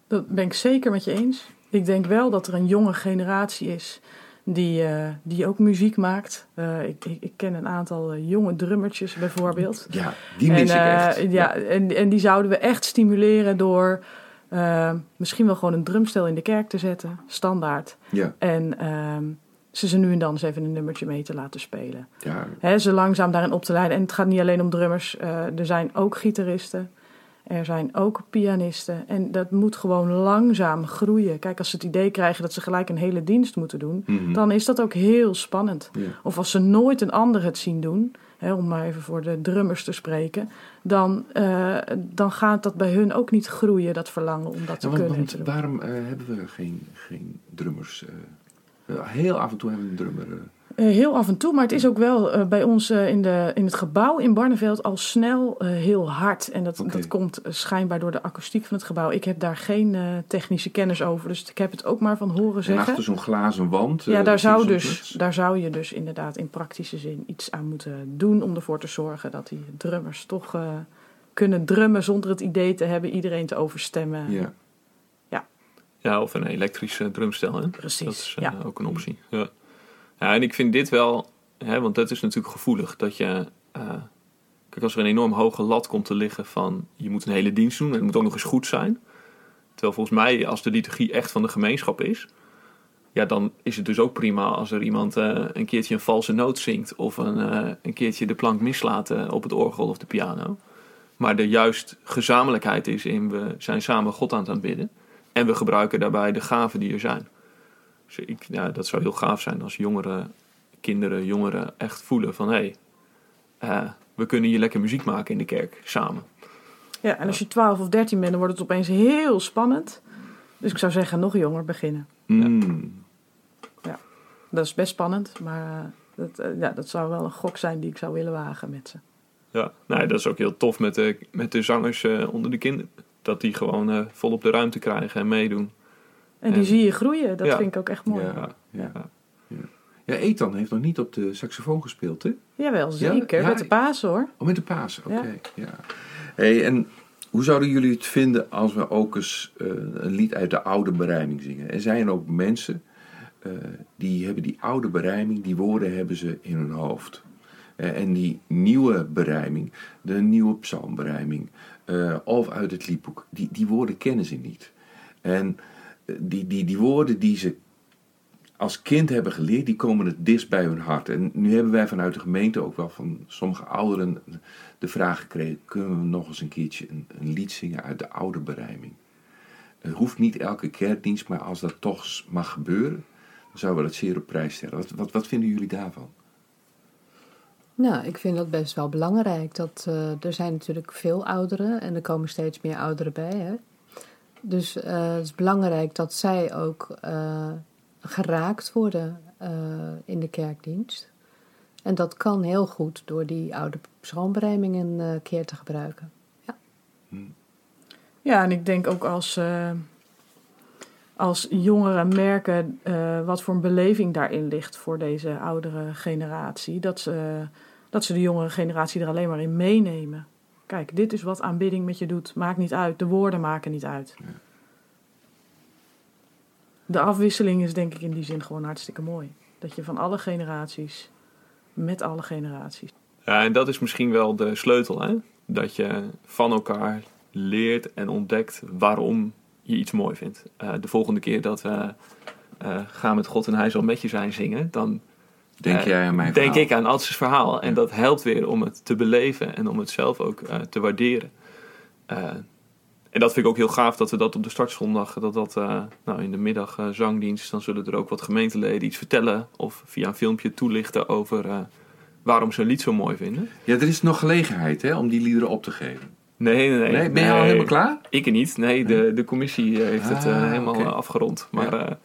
Dat ben ik zeker met je eens. Ik denk wel dat er een jonge generatie is die, uh, die ook muziek maakt. Uh, ik, ik, ik, ken een aantal uh, jonge drummertjes bijvoorbeeld. Ja, die mis en, ik echt. Ja, ja, En, en die zouden we echt stimuleren door misschien wel gewoon een drumstel in de kerk te zetten, standaard. Ja. En ehm, ze ze nu en dan eens even een nummertje mee te laten spelen. Ja. He, ze langzaam daarin op te leiden. En het gaat niet alleen om drummers, er zijn ook gitaristen. Er zijn ook pianisten en dat moet gewoon langzaam groeien. Kijk, als ze het idee krijgen dat ze gelijk een hele dienst moeten doen, Mhm. dan is dat ook heel spannend. Ja. Of als ze nooit een ander het zien doen, hè, om maar even voor de drummers te spreken, dan, uh, dan gaat dat bij hun ook niet groeien, dat verlangen om dat te Ja, want, kunnen. en want waarom uh, hebben we geen, geen drummers? Uh, heel af en toe hebben we een drummer. Uh, heel af en toe, maar het is ook wel uh, bij ons uh, in, de, in het gebouw in Barneveld al snel heel hard. En dat, dat komt schijnbaar door de akoestiek van het gebouw. Ik heb daar geen technische kennis over, dus ik heb het ook maar van horen En zeggen. achter zo'n glazen wand. Ja, eh, daar zou, dus, daar zou je dus inderdaad in praktische zin iets aan moeten doen om ervoor te zorgen dat die drummers toch uh, kunnen drummen zonder het idee te hebben iedereen te overstemmen. Ja. Ja, of een elektrische drumstel. Hè? Precies, Dat is uh, ja. ook een optie. Ja. Ja, en ik vind dit wel, hè, want dat is natuurlijk gevoelig. Dat je, uh, kijk, als er een enorm hoge lat komt te liggen van je moet een hele dienst doen en het moet ook nog eens goed zijn. Terwijl volgens mij, als de liturgie echt van de gemeenschap is, ja, dan is het dus ook prima als er iemand uh, een keertje een valse noot zingt of een, uh, een keertje de plank mislaat op het orgel of de piano. Maar er juist gezamenlijkheid is in we zijn samen God aan het aanbidden. En we gebruiken daarbij de gaven die er zijn. Dus ik, ja, dat zou heel gaaf zijn als jongeren, kinderen, jongeren echt voelen van... hé, hey, uh, we kunnen hier lekker muziek maken in de kerk, samen. Ja, en als je 12 of 13 bent, dan wordt het opeens heel spannend. Dus ik zou zeggen, nog jonger beginnen. Mm. Ja, dat is best spannend, maar dat, uh, ja, dat zou wel een gok zijn die ik zou willen wagen met ze. Ja, nou, dat is ook heel tof met de, met de zangers uh, onder de kinderen. Dat die gewoon uh, volop de ruimte krijgen en meedoen. En die en, zie je groeien, dat ja. vind ik ook echt mooi. Ja, ja. ja. ja Ethan heeft nog niet op de saxofoon gespeeld, hè? Jawel, zeker. Met de Pasen hoor. Oh, met de Pasen, oké. Okay. Ja. Hey, en hoe zouden jullie het vinden als we ook eens uh, een lied uit de oude berijming zingen? Er zijn ook mensen uh, die hebben die oude berijming, die woorden hebben ze in hun hoofd. Uh, en die nieuwe berijming, de nieuwe psalmberijming, of uit het liedboek, die, die woorden kennen ze niet. En die, die, die woorden die ze als kind hebben geleerd, die komen het dichtst bij hun hart. En nu hebben wij vanuit de gemeente ook wel van sommige ouderen de vraag gekregen: kunnen we nog eens een keertje een, lied zingen uit de oude berijming? Het hoeft niet elke kerkdienst, maar als dat toch mag gebeuren, dan zouden we dat zeer op prijs stellen. Wat, wat, vinden jullie daarvan? Nou, ik vind dat best wel belangrijk. Dat, uh, er zijn natuurlijk veel ouderen en er komen steeds meer ouderen bij. Hè? Dus uh, het is belangrijk dat zij ook uh, geraakt worden in de kerkdienst. En dat kan heel goed door die oude psalmberijming een keer te gebruiken. Ja, hmm. ja en ik denk ook als, als jongeren merken wat voor een beleving daarin ligt voor deze oudere generatie, dat ze dat ze de jongere generatie er alleen maar in meenemen. Kijk, dit is wat aanbidding met je doet. Maakt niet uit. De woorden maken niet uit. Ja. de afwisseling is denk ik in die zin gewoon hartstikke mooi. Dat je van alle generaties, met alle generaties. Ja, en dat is misschien wel de sleutel, hè? Dat je van elkaar leert en ontdekt waarom je iets mooi vindt. Eh, de volgende keer dat we uh, Ga met God en Hij zal met je zijn zingen, dan denk uh, jij aan mijn Denk verhaal? ik aan Adses verhaal. En dat helpt weer om het te beleven en om het zelf ook te waarderen. en dat vind ik ook heel gaaf dat we dat op de startzondag, dat dat nou, in de middag zangdienst, dan zullen er ook wat gemeenteleden iets vertellen of via een filmpje toelichten over waarom ze een lied zo mooi vinden. Ja, er is nog gelegenheid hè, om die liederen op te geven. Nee, nee, nee. nee ben je al helemaal klaar? Ik niet. Nee, de, de commissie heeft het Ah, helemaal afgerond. Maar ja,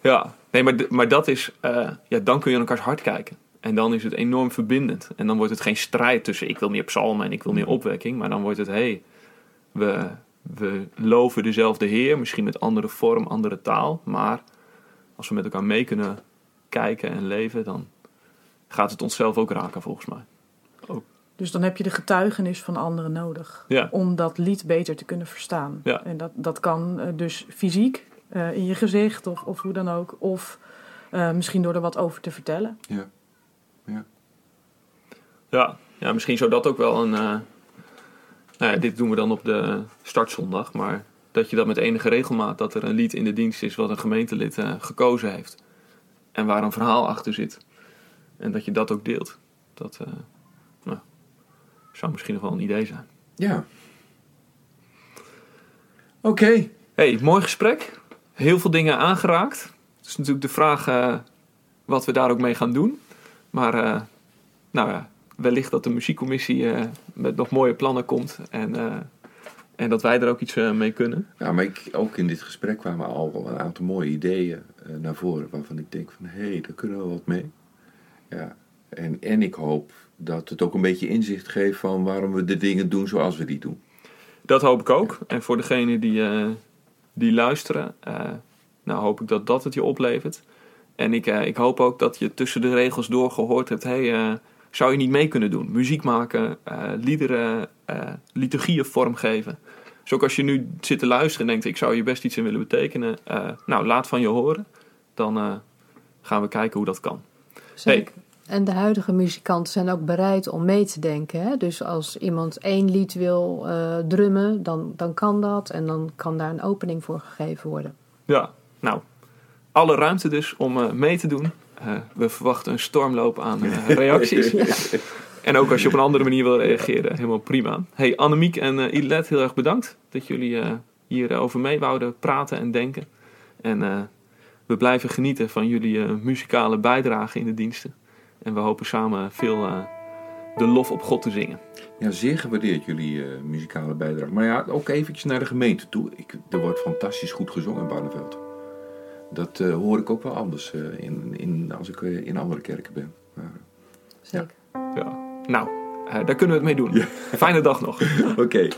Ja. Nee, maar, maar dat is... eh, ja, dan kun je aan elkaars hart kijken. En dan is het enorm verbindend. En dan wordt het geen strijd tussen ik wil meer psalmen en ik wil meer opwekking. Maar dan wordt het, hé, hey, we, we loven dezelfde Heer. Misschien met andere vorm, andere taal. Maar als we met elkaar mee kunnen kijken en leven... dan gaat het onszelf ook raken, volgens mij. Dus dan heb je de getuigenis van anderen nodig. Ja. Om dat lied beter te kunnen verstaan. Ja. En dat, dat kan eh, dus fysiek, eh, in je gezicht of, of hoe dan ook. Of eh, misschien door er wat over te vertellen. Ja. Ja, ja misschien zou dat ook wel een. eh, nou ja, dit doen we dan op de startzondag, maar dat je dat met enige regelmaat dat er een lied in de dienst is wat een gemeentelid eh, gekozen heeft en waar een verhaal achter zit en dat je dat ook deelt. Dat eh, nou, zou misschien nog wel een idee zijn. Ja. Oké. Hey, mooi gesprek. Heel veel dingen aangeraakt. Het is natuurlijk de vraag eh, wat we daar ook mee gaan doen. Maar eh, nou ja, wellicht dat de muziekcommissie eh, met nog mooie plannen komt. En, en dat wij er ook iets mee kunnen. Ja, maar ik, ook in dit gesprek kwamen al wel een aantal mooie ideeën naar voren. Waarvan ik denk van, hé, hey, daar kunnen we wat mee. Ja. En, en ik hoop dat het ook een beetje inzicht geeft van waarom we de dingen doen zoals we die doen. Dat hoop ik ook. En voor degenen die, die luisteren, eh, nou hoop ik dat dat het je oplevert. En ik, eh, ik hoop ook dat je tussen de regels door gehoord hebt: hey, eh, zou je niet mee kunnen doen? Muziek maken, liederen, liturgieën vormgeven. Dus ook als je nu zit te luisteren en denkt: ik zou je best iets in willen betekenen, nou laat van je horen. Dan gaan we kijken hoe dat kan. Zeker. En de huidige muzikanten zijn ook bereid om mee te denken. Hè? Dus als iemand één lied wil eh, drummen, dan, dan kan dat. En dan kan daar een opening voor gegeven worden. Ja, nou, alle ruimte dus om eh, mee te doen. Eh, we verwachten een stormloop aan reacties. En ook als je op een andere manier wil reageren, helemaal prima. Hey, Annemiek en uh, Ilet, heel erg bedankt dat jullie uh, hierover mee wouden praten en denken. En uh, we blijven genieten van jullie uh, muzikale bijdrage in de diensten. En we hopen samen veel uh, de lof op God te zingen. Ja, zeer gewaardeerd jullie uh, muzikale bijdrage. Maar ja, ook eventjes naar de gemeente toe. Ik, er wordt fantastisch goed gezongen in Barneveld. Dat uh, hoor ik ook wel anders uh, in, in, als ik in andere kerken ben. Maar, Zeker. Ja. ja. Nou, daar kunnen we het mee doen. Ja. Fijne dag nog. Oké. Okay.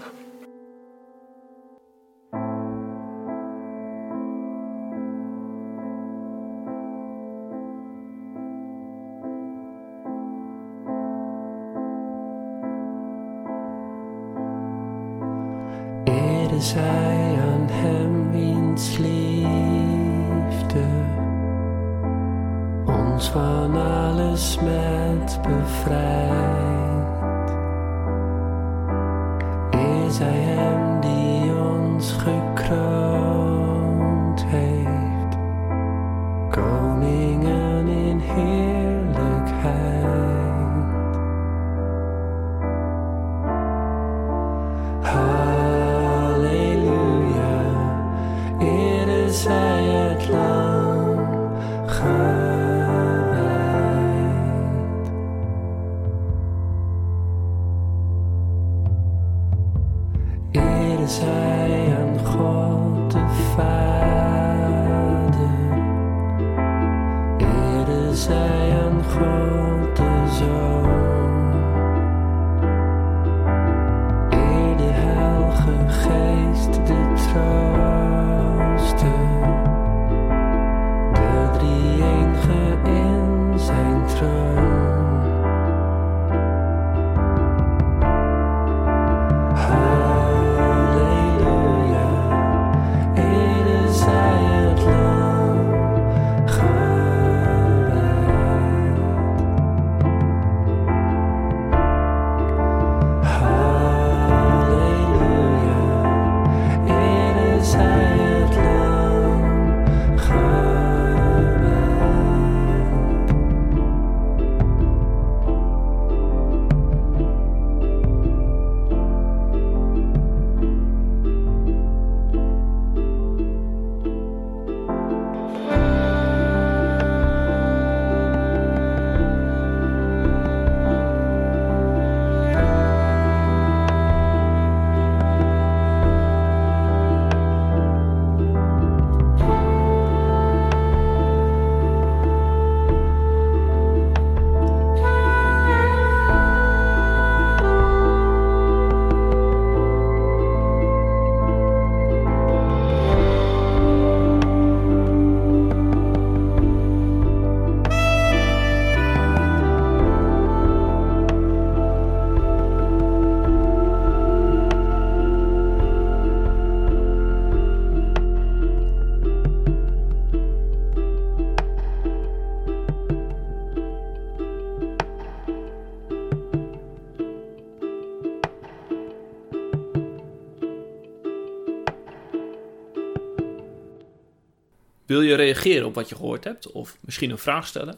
Wil je reageren op wat je gehoord hebt of misschien een vraag stellen?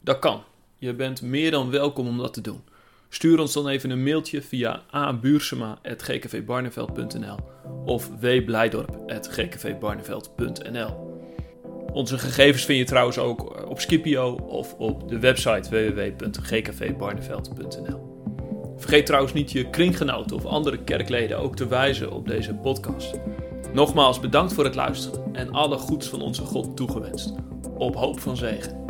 Dat kan. Je bent meer dan welkom om dat te doen. Stuur ons dan even een mailtje via abuursema.gkvbarneveld.nl of wblijdorp.gkvbarneveld.nl Onze gegevens vind je trouwens ook op Skipio of op de website www.gkvbarneveld.nl Vergeet trouwens niet je kringgenoten of andere kerkleden ook te wijzen op deze podcast. Nogmaals bedankt voor het luisteren en alle goeds van onze God toegewenst. Op hoop van zegen.